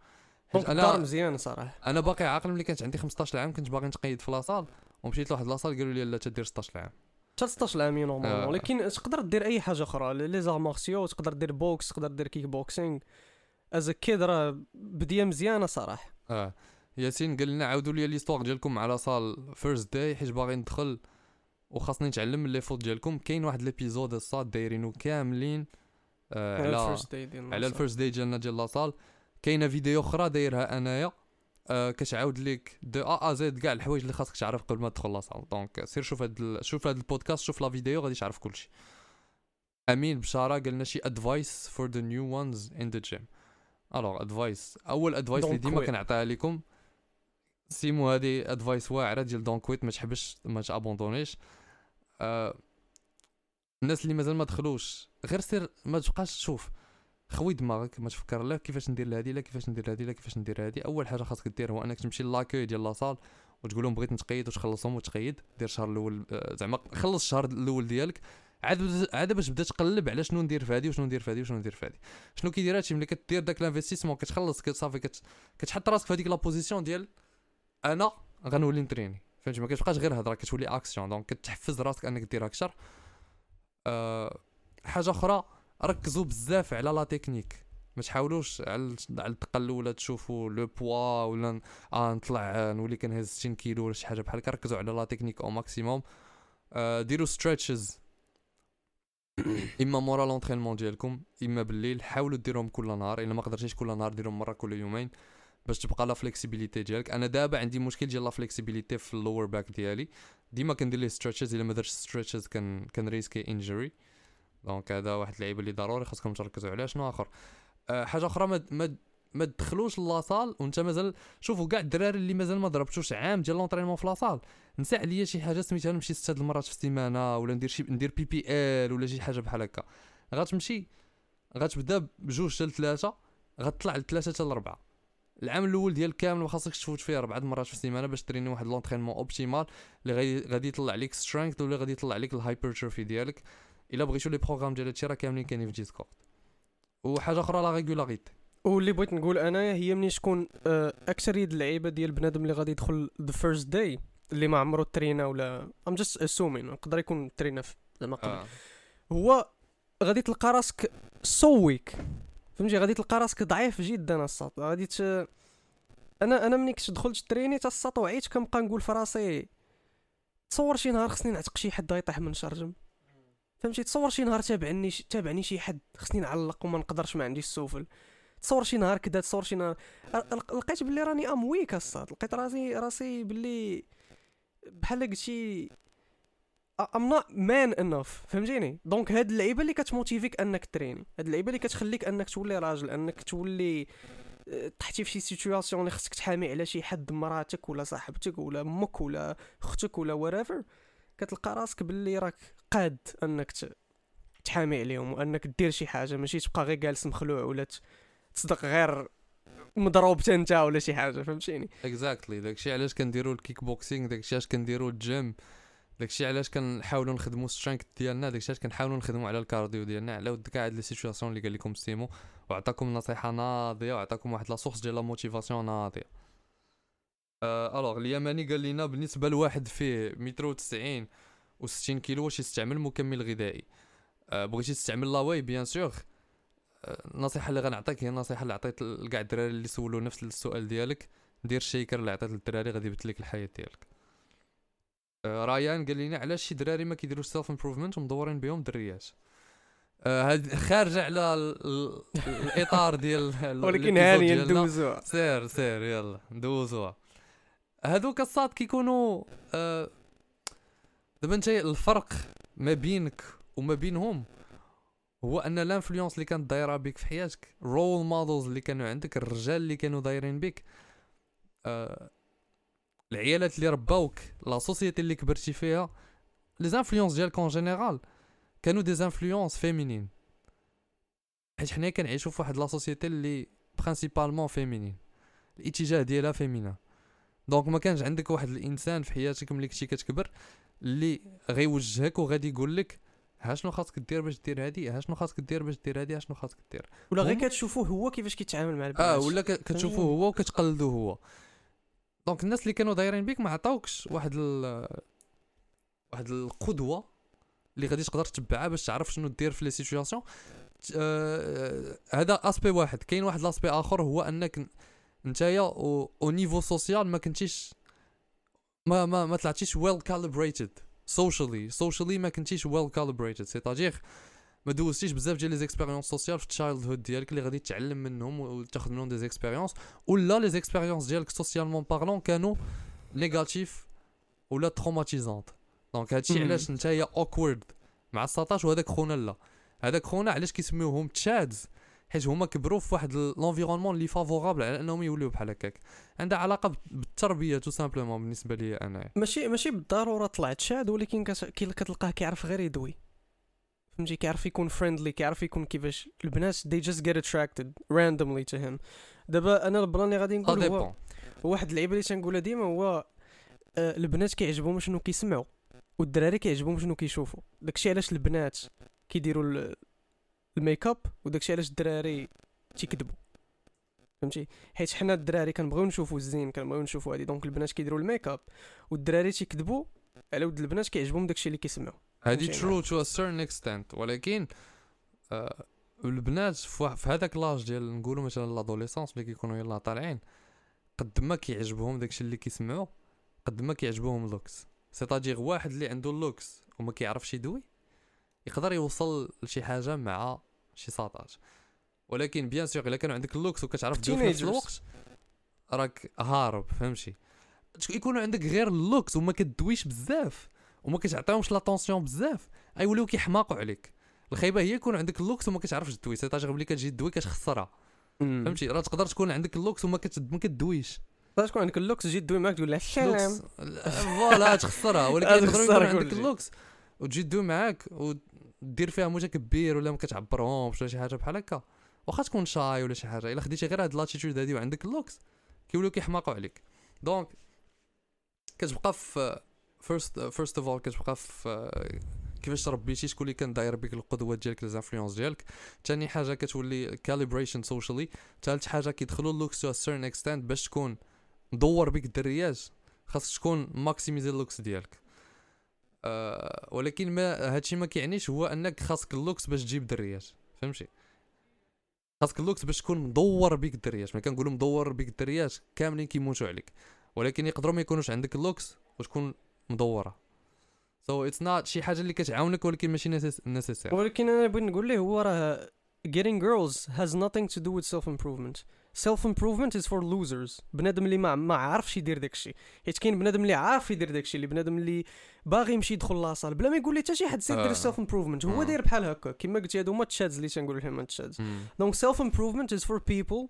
Speaker 1: أنا
Speaker 2: مزيان صراحة.
Speaker 1: أنا باقي عاقل ملي كانت عندي 15 عام كنت باغي نتقيد في la salle. ومشيت لواحد la salle قالوا لي لا تدير 16 عام
Speaker 2: حتى 16 عامي
Speaker 1: آه.
Speaker 2: normalement ولكن تقدر دير أي حاجة أخرى les arts martiaux تقدر دير boxe تقدر دير kickboxing as kid راه بداية مزيانة صراحة.
Speaker 1: آه. ياسين قال لنا عاودوا لي l'histoire ديالكم مع la salle first day حيت باغي ندخل وخاصني نتعلم من les fautes ديالكم. كاين واحد l'épisode الساط دايرينو كاملين آه على على.
Speaker 2: ال
Speaker 1: first day ديالنا ديال la salle. كاينة فيديو أخرى دايرها أنايا. آه كتعاود لك de A à Z كاع الحوايج اللي خاصك تعرف قبل ما تدخل la salle donc سير شوف هاد ال... شوف هاد البودكاست شوف la vidéo غادي تعرف كلشي. أمين بشارة قالنا شي advice for the new ones in the gym alors advice أول advice اللي ديما. كنعطيها لكم سيمو هادي advice واعرة ديال don't quit ما تحبسش ما تابوندونيش. آه الناس اللي مازال ما دخلوش غير سير ما تبقاش تشوف خوي دماغك ما تفكر لا كيفاش ندير لهادي لا كيفاش ندير لهادي لا كيفاش ندير هادي. أول حاجة خاصك دير هو أنك تمشي l'accueil ديال la salle وتقول لهم بغيت نتقيد وتخلصهم وتقيد. دير الشهر الأول آه، زعما خلص الشهر الأول ديالك. عاد عاد باش بدا تقلب على شنو ندير في هادي وشنو ندير في هادي وشنو ندير في هادي. شنو كيدير هادشي ملي كدير داك l'investissement كتخلص كتصافي كت... كتحط راسك في هذيك la position ديال أنا غنولي نتريني. فهمتي؟ ما كتبقاش غير هضره كتولي action donc كتحفز راسك أنك دير أكثر. أه حاجة أخرى ركزوا بزاف على la technique. ما تحاولوش على على الدقة الأولى تشوفوا le poids ولا آه نطلع آه، نولي كنهز 60 كيلو ولا شي حاجة بحال هكا. ركزوا على la technique au maximum آه ديروا stretches إما مورا l'entraînement ديالكم إما بالليل. حاولوا ديرهم كل نهار. إلا ما قدرتيش كل نهار ديرهم مرة كل يومين باش تبقى la flexibilité ديالك. أنا دابا عندي مشكل ديال la flexibilité في ال lower back ديالي. ديما كندير les stretches إلا ما درتش stretches كان كنريسكي injury donc هذا واحد اللعيبه اللي ضروري خاصكم تركزوا عليها شنو آخر؟ أه حاجة أخرى ما ما ما تدخلوش la salle وأنت مازال شوفوا كاع الدراري اللي مازال ما ضربتوش عام ديال l'entraînement في la salle. نسى عليا شي حاجة سميتها نمشي ست المرات في السيمانة ولا ندير شي ندير PPL ولا شي حاجة بحال هكا. غتمشي غتبدا بجوج حتى لثلاثه غتطلع لثلاثه حتى لأربعة. العام الأول ديال كامل ما خاصكش تفوت فيه أربعة مرات في السيمانة باش تريني واحد l'entraînement optimal اللي غادي يطلع لك strength ولا غادي يطلع لك ال hypertrophy ديالك. إلا بغيتو les programmes ديال هادشي راه كاملين كاينين في Discord وحاجة أخرى la régularité
Speaker 2: واللي بغيت نقول أنايا هي ملي تكون آه، اكثريه اللعيبه ديال بنادم اللي غادي يدخل the first day اللي ما عمرو ترينا ولا I'm just assuming يقدر يكون ترينا زعما قبل.
Speaker 1: آه.
Speaker 2: هو غادي تلقى راسك so weak فهمتي؟ غادي تلقى راسك ضعيف جدا الساط غادي ت... أنا أنا ملي كنت دخلت تريني تا الساط وعيت كنبقى نقول في راسي تصور شي نهار خصني نعتق شي حد يطيح من شرجم. فهمتي؟ تصور شي نهار تابعني. تابعني شي حد خصني نعلق وما نقدرش ما عنديش السفل تصور شي نهار كدا تصور شي نهار. لقيت بلي راني I'm weak الساط لقيت راسي راسي بلي بحال قلتي I'm not man enough فهمتيني؟ donc هاد اللعيبة اللي كتموتيفيك أنك تريني. هاد اللعيبة اللي كتخليك أنك تولي راجل أنك تولي آه، طحتي في شي situation اللي خصك تحامي على شي حد مراتك ولا صاحبتك ولا أمك ولا أختك ولا whatever. كتلقى راسك باللي راك قاد انك تحامي عليهم وانك دير شي حاجة ماشي تبقى غير جالس مخلوع ولا تصدق غير مضروب انت ولا شي حاجة فهمتيني؟
Speaker 1: exactly داكشي علاش كنديروا الكيك بوكسينغ داكشي علاش كنديروا الجيم داكشي علاش كنحاولوا نخدموا strength ديالنا داكشي علاش كنحاولوا نخدموا على ال cardio ديالنا. على ود كاع هاد les situations اللي قال لكم سيمو وعطاكم نصيحة ناضية وعطاكم واحد la source ديال la motivation ناضية. alors اليماني قال لنا بالنسبة لواحد فيه متر و90 و60 كيلو واش يستعمل مكمل غذائي. آه، بغيتي تستعمل la whey bien sûr. النصيحة اللي غنعطيك هي النصيحه اللي عطيت لكاع الدراري اللي سولوا نفس السؤال ديالك. دير ال shaker اللي عطيت للدراري غادي يبدل لك الحياة ديالك. آه، رايان قال لنا علاش شي دراري ما كيديروش self improvement ومدورين بهم دريات آه، هاد خارجه على ال- ال- الإطار ديال ال-
Speaker 2: ولكن هاني. ندوزوها.
Speaker 1: سير سير يلا ندوزوها. هادوك الساط كيكونوا آه دابا انت الفرق ما بينك وما بينهم هو أن l'influence اللي كانت دايرة بك في حياتك role models اللي كانوا عندك الرجال اللي كانوا دايرين بك آه العيالات اللي رباوك la société اللي كبرتي فيها les influences ديالك en général كانوا des influences féminines حيت حنا كنعيشوا في واحد la société اللي principalement féminine الاتجاه ديالها féminin donc ما كانش عندك واحد الإنسان في حياتك ملي كنتي كتكبر اللي غيوجهك وغادي يقول لك ها شنو خاصك دير باش دير هادي ها شنو خاصك دير باش دير هادي ها شنو خاصك دير.
Speaker 2: ولا غير كتشوفوه هو كيفاش كيتعامل مع
Speaker 1: آه
Speaker 2: البنات
Speaker 1: ولا ك- كتشوفوه هو وكتقلدو هو. donc الناس اللي كانوا دايرين بيك ما عطاوكش واحد ال واحد القدوة اللي غادي تقدر تتبعها باش تعرف شنو دير في les situations. آه هذا aspect واحد. كاين واحد l'aspect آخر هو أنك نتايا au niveau social ما كنتيش ما ما ما طلعتيش well calibrated socially socially ما كنتيش well calibrated c'est-à-dire ما دوزتيش بزاف ديال les expériences sociales في ال childhood ديالك اللي غادي تتعلم منهم وتاخذ منهم des expériences ولا les expériences ديالك socialement parlant كانوا négatives ولا traumatisantes donc هادشي. علاش نتايا awkward مع 19 وهذاك خونا لا. هذاك خونا علاش كيسميوهم Chads حيت هما كبروا في واحد l'environnement اللي favorable على أنهم يوليو بحال هكاك. عندها علاقة بالتربية tout simplement بالنسبة لي أنا.
Speaker 2: ماشي ماشي بالضرورة طلعت. Chad ولكن كتلقاه كيعرف غير يدوي؟ فهمتي؟ كيعرف يكون friendly كيعرف يكون كيفاش. البنات they just get attracted randomly to him. دابا أنا ال plan اللي غادي نقول هو واحد اللعيبة اللي تنقولها ديما هو آه، البنات كيعجبهم شنو كيسمعوا والدراري كيعجبهم شنو كيشوفوا. داكشي علاش البنات كيديروا ال make up وداكشي علاش الدراري تيكذبوا. فهمتي؟ حيت حنا الدراري كنبغيو نشوفوا الزين كنبغيو نشوفوا هادي. donc البنات كيديروا ال make up والدراري تيكذبوا على ود البنات كيعجبهم داكشي اللي كيسمعوا
Speaker 1: هادي؟ true to a certain extent ولكن آه البنات في, هذاك l'âge ديال نقولوا مثلا l'adolescence ملي كيكونوا يلاه طالعين قد ما كيعجبهم داكشي اللي كيسمعوا قد ما كيعجبهم ال looks c'est-à-dire واحد اللي عنده ال looks وما كيعرفش يدوي يقدر يوصل لشي حاجة مع شي ساطاج. ولكن bien sûr إلا كان عندك ال looks وكتعرف تدوي في نفس. الوقت راك هارب فهمتي؟ يكونوا عندك غير ال looks وما كدويش بزاف وما كتعطيهمش l'attention بزاف غيوليو كيحماقوا عليك. الخايبة هي يكون عندك ال looks وما كتعرفش تدوي c'est-à-dire ملي كتجي تدوي كتخسرها. فهمتي؟ راه تقدر تكون عندك ال looks وما كت... ما كدويش.
Speaker 2: تقدر تكون عندك ال looks تجي دوي معاك تقول له سلام.
Speaker 1: voilà تخسرها. ولكن تقدر يكون عندك.
Speaker 2: ال
Speaker 1: looks وتجي تدوي معاك ودير فيها متكبر ولا ما كتعبرهمش ولا شي حاجة بحال هكا. واخا تكون shy ولا شي حاجة. إلا خديتي غير هاد l'attitude هادي وعندك ال looks كيوليو كيحماقوا عليك. donc كتبقى في first first of all كتبقى في كيفاش تربيتي شكون اللي كان داير بك القدوات ديالك les influences ديالك. ثاني حاجة كتولي calibration socially ثالث حاجة كيدخلوا ال looks to certain extent باش تكون مدور بك الدريات خاصك تكون maximisé ال looks ديالك. أه ولكن ما هادشي ما كيعنيش هو أنك خاصك ال looks باش تجيب دريات فهمتي؟ خاصك ال looks باش تكون مدور بك الدريات ما كنقولوا مدور بك الدريات كاملين كيموتوا عليك ولكن يقدروا ما يكونوش عندك ال looks وتكون مدورة. so it's not شي حاجة اللي كتعاونك ولكن ماشي nécessaire
Speaker 2: ولكن أنا بغيت نقول ليه هو راه getting girls has nothing to do with self improvement self improvement is for losers. بنادم اللي ما ما عارفش يدير داكشي حيت كاين بنادم اللي عارف يدير داكشي اللي بنادم اللي باغي يمشي يدخل la salle بلا ما يقول لي حتى شي حد سير. دير self improvement هو. داير بحال هكا كما قلتي هادو هما ال Chads اللي تنقول لهم ال Chads donc self improvement is for people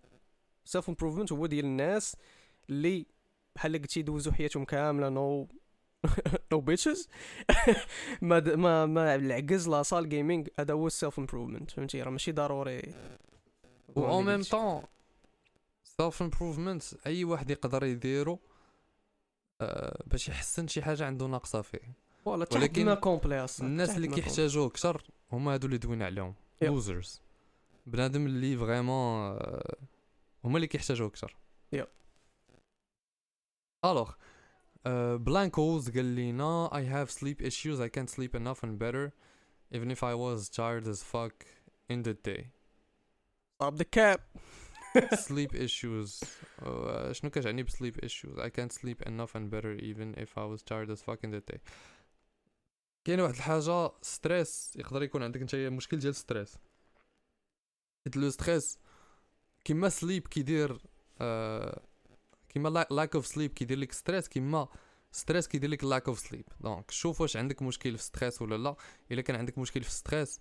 Speaker 2: self improvement هو ديال الناس اللي بحال قلتي يدوزوا حياتهم كامله no no bitches ما ما ما العكز la salle gaming هذا هو ال self improvement فهمتي راه ماشي ضروري
Speaker 1: و en même temps self improvement أي واحد يقدر يديرو آه، باش يحسن شي حاجة عنده ناقصة فيه.
Speaker 2: voilà
Speaker 1: ولكن
Speaker 2: complet أصلا
Speaker 1: الناس اللي كيحتاجوه أكثر هما هادو اللي دوينا عليهم. losers بنادم اللي فريمون هما اللي كيحتاجوه أكثر.
Speaker 2: يب.
Speaker 1: الوغ بلانكوز قال لينا I have sleep issues. I can't sleep enough and better even if I was tired as fuck in the day.
Speaker 2: Stop the cap.
Speaker 1: Sleep issues. Uh, شنو كتعني ب sleep issues I can't sleep enough and better even if I was tired as fuck in the day. كاين واحد الحاجة stress يقدر يكون عندك انت مشكل ديال stress حيت le stress كيما sleep كيدير آه كيما lack of sleep كيدير لك stress كيما stress كيدير لك lack of sleep donc شوف واش عندك مشكل في stress ولا لا. إلا كان عندك مشكل في stress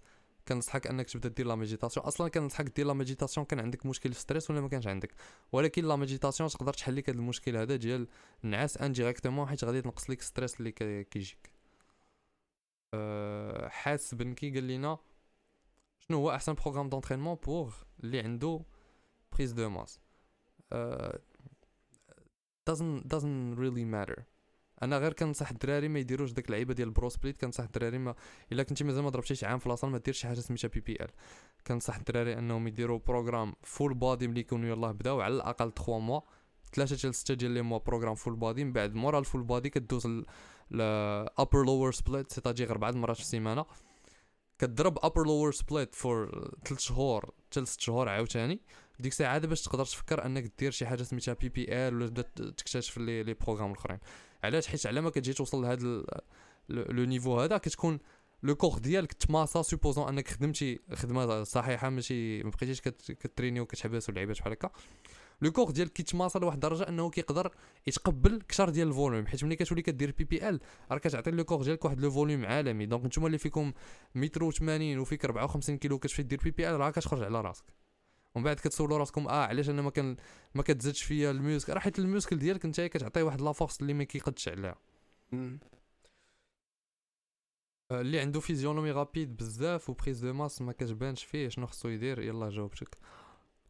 Speaker 1: كنصحك أنك تبدأ دير la méditation. أصلا كنصحك دير la méditation كان عندك مشكل في stress ولا ما كانش عندك؟ ولكن la méditation تقدر تحل لك هذا المشكل هذا ديال النعاس indirectement حيت غادي تنقص لك stress اللي كيجيك. أه حاس بنكي قال لنا شنو هو أحسن programme d'entraînement pour اللي عنده prise de masse doesn't doesn't really matter. أنا غير كنصح الدراري ما يديروش داك اللعيبة ديال ال bro split كنصح الدراري ما الا كنتي مازال ما ضربتيش عام في la salle ما ديرش حاجة سميتها PPL كنصح الدراري انهم يديروا programme full body ملي يكونوا يلاه بداو على الأقل 3 mois ثلاثة حتى 6 ديال les mois programme full body من بعد مورا ال full body كدوز ل upper lower split c'est-à-dire أربع مرات في السيمانة. كضرب upper lower split for 3 شهور حتى 6 شهور عاوتاني. ديك الساعة باش تقدر تفكر انك دير شي حاجة سميتها PPL ولا تبدا تكتشف les programmes الأخرين. علاش حيت على ما كتجي توصل لهذا le niveau هذا كتكون le corps ديالك تماسا supposons أنك خدمتي خدمة صحيحة ماشي ما بقيتيش كتريني وكتحبس ولعيبات بحال هكا. le corps ديالك كيتماسا لواحد الدرجة أنه كيقدر يتقبل كثر ديال ال volume حيت ملي كتولي كدير PPL راه كتعطي le corps ديالك واحد le volume عالمي. donc نتوما اللي فيكم متر و 80 وفيك 54 كيلو كتمشي دير PPL راه كتخرج على راسك. ومن بعد كتسولوا راسكم آه علاش أنا ما كان ما كتزادش فيا ال muscle راه حيت ال muscle ديالك أنت كتعطيه واحد la force اللي ما كيقدش عليها. آه، اللي عنده physionomie rapide بزاف و prise de masse ما كتبانش فيه شنو خصو يدير؟ يلا جاوبتك.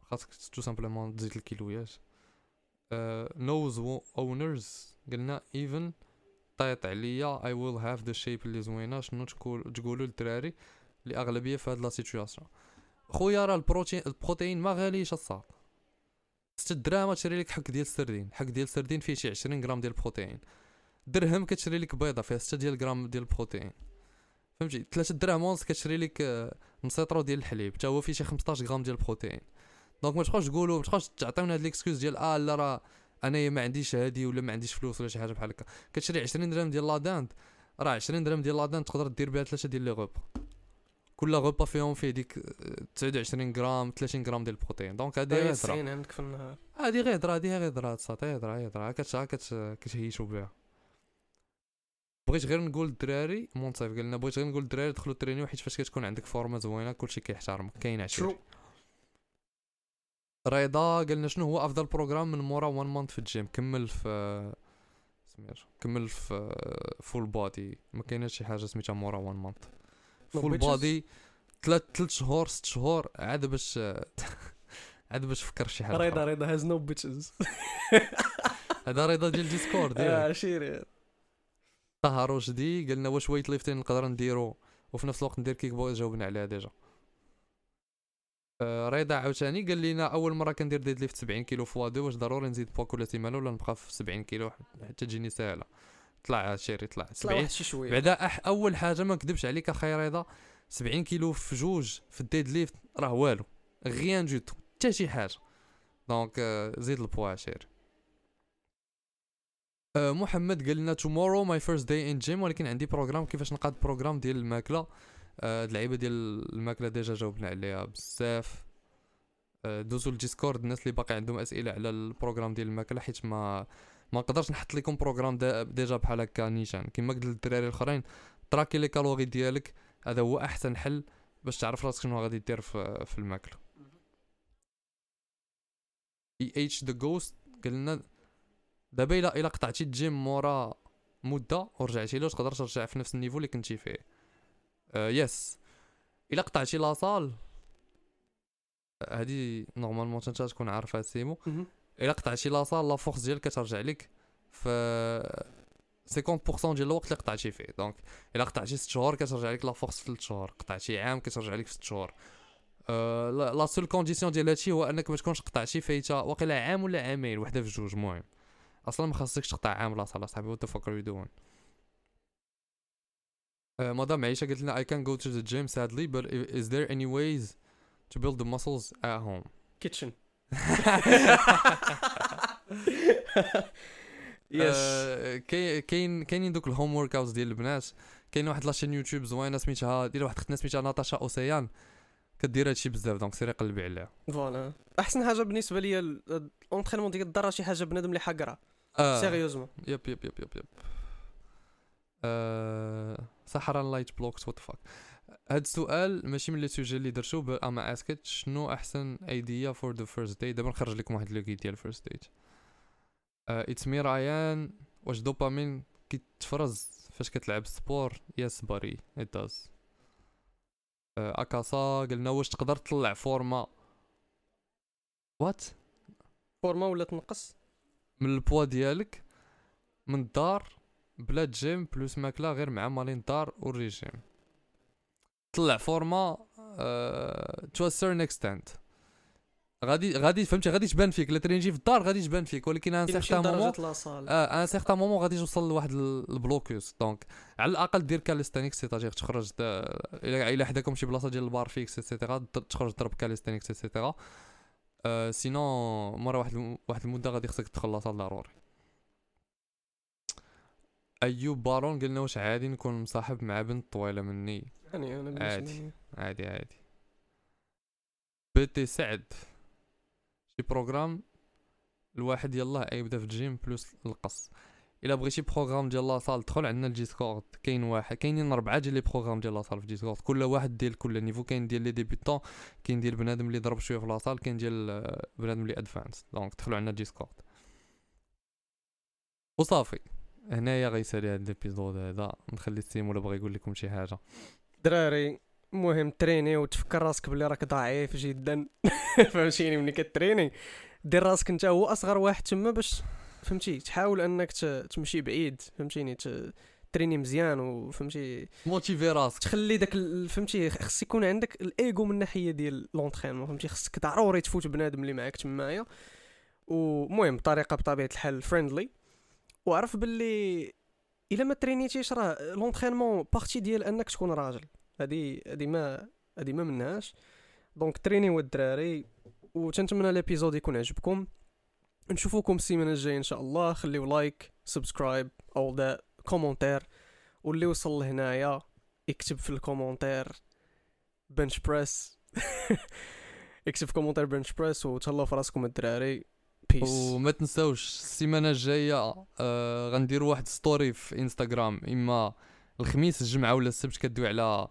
Speaker 1: خاصك tout simplement تزيد الكيلويات. نوز اونرز قلنا even طيط عليا I will have the shape اللي زوينة. شنو تقول تقولوا للدراري اللي اغلبيه في هاد la situation خويا راه البروتين البروتين ما غاليش الصاط 6 دراهم تشري لك حك ديال السردين. حك ديال السردين فيه شي 20 غرام ديال البروتين. درهم كتشري لك بيضة فيها 6 ديال غرام ديال البروتين. فهمتي؟ 3 دراهم ونص كتشري لك نص يطرو آه، ديال الحليب. حتى هو فيه شي 15 غرام ديال البروتين. donc ما تبقاوش تقولوا ما تبقاوش تعطيونا هاد les excuses ديال آه لا راه انايا ما عنديش هادي ولا ما عنديش فلوس ولا شي حاجة بحال هكا. كتشري 20 درهم ديال la dinde راه 20 درهم ديال la dinde تقدر دير بها ثلاثة ديال les repas كل غوبا فيهم فيه ديك 29 غرام 30 غرام ديال البروتين. donc هادي غير هضره
Speaker 2: عندك في النهار
Speaker 1: هادي غير هضره هادي غير هضره أ صاطي هضره هضره كتهيشو بها. بغيت غير نقول للدراري مونصيف قال لنا بغيت غير نقول للدراري دخلوا ترينيو حيت فاش كتكون عندك فورمة زوينة كلشي كيحترمك كاين عشري رضا قالنا شنو هو أفضل programme من مورا 1 month في الجيم؟ كمل في سمير كمل في full body ما كايناش شي حاجة سميتها مورا 1 month full body ثلاث ثلاث شهور ست شهور عاد باش عاد باش فكر شي حاجة
Speaker 2: رضا رضا has no bitches
Speaker 1: هذا رضا ديال Discord
Speaker 2: آه chéri.
Speaker 1: طه رشدي قالنا واش weight lifting نقدر نديرو وفي نفس الوقت ندير kick box جاوبنا عليها déjà. آه رضا عاوتاني قال لينا أول مرة كندير deadlift 70 كيلو fois deux واش ضروري نزيد بوا كل سيمانه ولا نبقى في 70 كيلو؟ حتى تجيني ساهلة. طلع chéri طلع.
Speaker 2: 70 شي شوية.
Speaker 1: بعدا أول حاجة ما نكذبش عليك أخي رضا 70 كيلو في جوج في ال deadlift راه والو. rien du tout حتى شي حاجة. donc آه زيد ال poids chéri أه محمد قال لنا tomorrow my first day in gym ولكن عندي programme كيفاش نقاد programme ديال الماكلة. أه اللعيبة ديال الماكلة déjà جاوبنا عليها بزاف. أه دوزو ال Discord الناس اللي باقي عندهم أسئلة على ال programme ديال الماكلة حيت ما ما نقدرش نحط لكم programme déjà بحال هكا نيشان. كما قلت للدراري الأخرين تراكي les calories ديالك هذا هو أحسن حل باش تعرف راسك شنو غادي دير في, في الماكلة. IH The Ghost قال لنا دابا الا إلا قطعتي الجيم مورا مدة ورجعتي له تقدر ترجع في نفس ال niveau اللي كنتي فيه. آه yes إلا قطعتي la salle هادي normalement أنت تكون عارفها سيمو. إلا قطعتي la salle la force ديالك كترجع لك في 50% ديال الوقت اللي قطعتي فيه. donc إلا قطعتي 6 شهور كترجع لك la force في 3 شهور قطعتي عام كترجع لك في 6 شهور. أه la seule condition ديال هادشي هو أنك ما تكونش قطعتي فايتة واقيلا عام ولا عامين وحدة في جوج المهم. أصلا ما خاصكش تقطع عام لا صاحبي what fuck are you doing مدام عيشه قالت لنا I can go to the gym sadly but is there any ways to build the muscles at home?
Speaker 2: kitchen yes
Speaker 1: آه، كاين كاين كاينين دوك ال home workouts ديال البنات. كاين واحد la chaîne YouTube زوينة سميتها ديال واحد اختنا سميتها Natacha Océane. كدير هادشي بزاف donc سيري قلبي عليها.
Speaker 2: voilà. أحسن حاجة بالنسبة ليا ال entraînement ديال الدار شي حاجة بنادم اللي حقرا
Speaker 1: آه. sérieusement. yep yep yep yep yep. سحران لايت بلوكس what fuck هاد السؤال ماشي من les sujets اللي درتو أما أسكت شنو أحسن idea for the first date دابا نخرج لكم واحد لوكي ديال first date it's me Rayan واش دوبامين كيتفرز فاش كتلعب sport yes باري it does أكاسا قلنا واش تقدر تطلع فورما؟ what
Speaker 2: فورما ولا تنقص؟
Speaker 1: من البوا ديالك من الدار بلا gym plus ماكلة غير مع مالين الدار والريجيم طلع فورما to certain extent غادي غادي فهمتي غادي تبان فيك. إلا ترينيتي في الدار غادي تبان فيك ولكن un
Speaker 2: certain moment
Speaker 1: آه un certain moment غادي توصل لواحد ال- ال blocus donc على الأقل دير calisthenics c'est-à-dire تخرج الا حداكم شي بلاصة ديال ال barre fixe et cetera تخرج تضرب calisthenics et cetera sinon مورا واحد واحد المدة غادي خصك تدخل la salle ضروري أيوب بارون قلنا واش عادي نكون مصاحب مع بنت طويلة مني؟
Speaker 2: يعني أنا
Speaker 1: عادي. عادي عادي. Petit سعد. شي programme الواحد يلا يبدأ في ال gym plus القص. إلا بغيتي programme ديال la salle دخل عندنا ال Discord. كاين واحد كاينين أربعة ديال les programmes ديال la salle في ال Discord. كل واحد ديال كل niveau. كاين ديال les débutants كاين ديال بنادم اللي ضرب شوية في la salle كاين ديال آه، بنادم اللي advanced donc دخلوا عندنا ال Discord. وصافي. هنايا غيسالي هاد ال épisode هذا. نخلي السيم ولا بغى يقول لكم شي حاجة.
Speaker 2: دراري المهم تريني وتفكر راسك بلي راك ضعيف جدا. فهمتيني؟ ملي كتريني دير راسك انت هو أصغر واحد تما باش فهمتي؟ تحاول أنك تمشي بعيد فهمتيني؟ تريني مزيان وفهمتي
Speaker 1: موتيفي راسك.
Speaker 2: تخلي داك فهمتي؟ خص يكون عندك الايجو من الناحيه ديال l'entraînement فهمتي؟ خصك ضروري تفوت بنادم اللي معاك تمايا. ومهم بطريقه بطبيعة الحال friendly وعرف باللي إلا ما ترينيتيش راه l'entraînement partie ديال أنك تكون راجل. هادي هادي ما هادي ما منهاش. donc ترينيو الدراري وتنتمنى ال épisode يكون عجبكم. نشوفوكم السيمانة الجاية إن شاء الله. خليو like subscribe أو ذا commentaire واللي وصل لهنايا يكتب في ال commentaire bench press اكتب commentaire bench press وتهلاو في راسكم الدراري. Peace
Speaker 1: وما تنساوش السيمانة الجاية آه غنديروا واحد story في انستغرام إما الخميس الجمعة ولا السبت كدوي على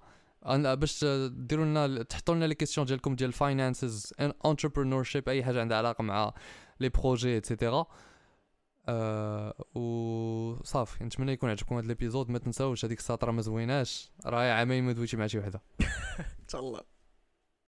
Speaker 1: أنا باش ديروا لنا تحطوا لنا les questions ديالكم ديال finances entrepreneurship أي حاجة عندها علاقة مع les projets et cetera آه وصافي نتمنى يكون عجبكم هذا ال épisode. ما تنساوش هذيك الساطره ما زويناش. راهي عامين ما دويتي مع شي وحدة.
Speaker 2: إن شاء الله.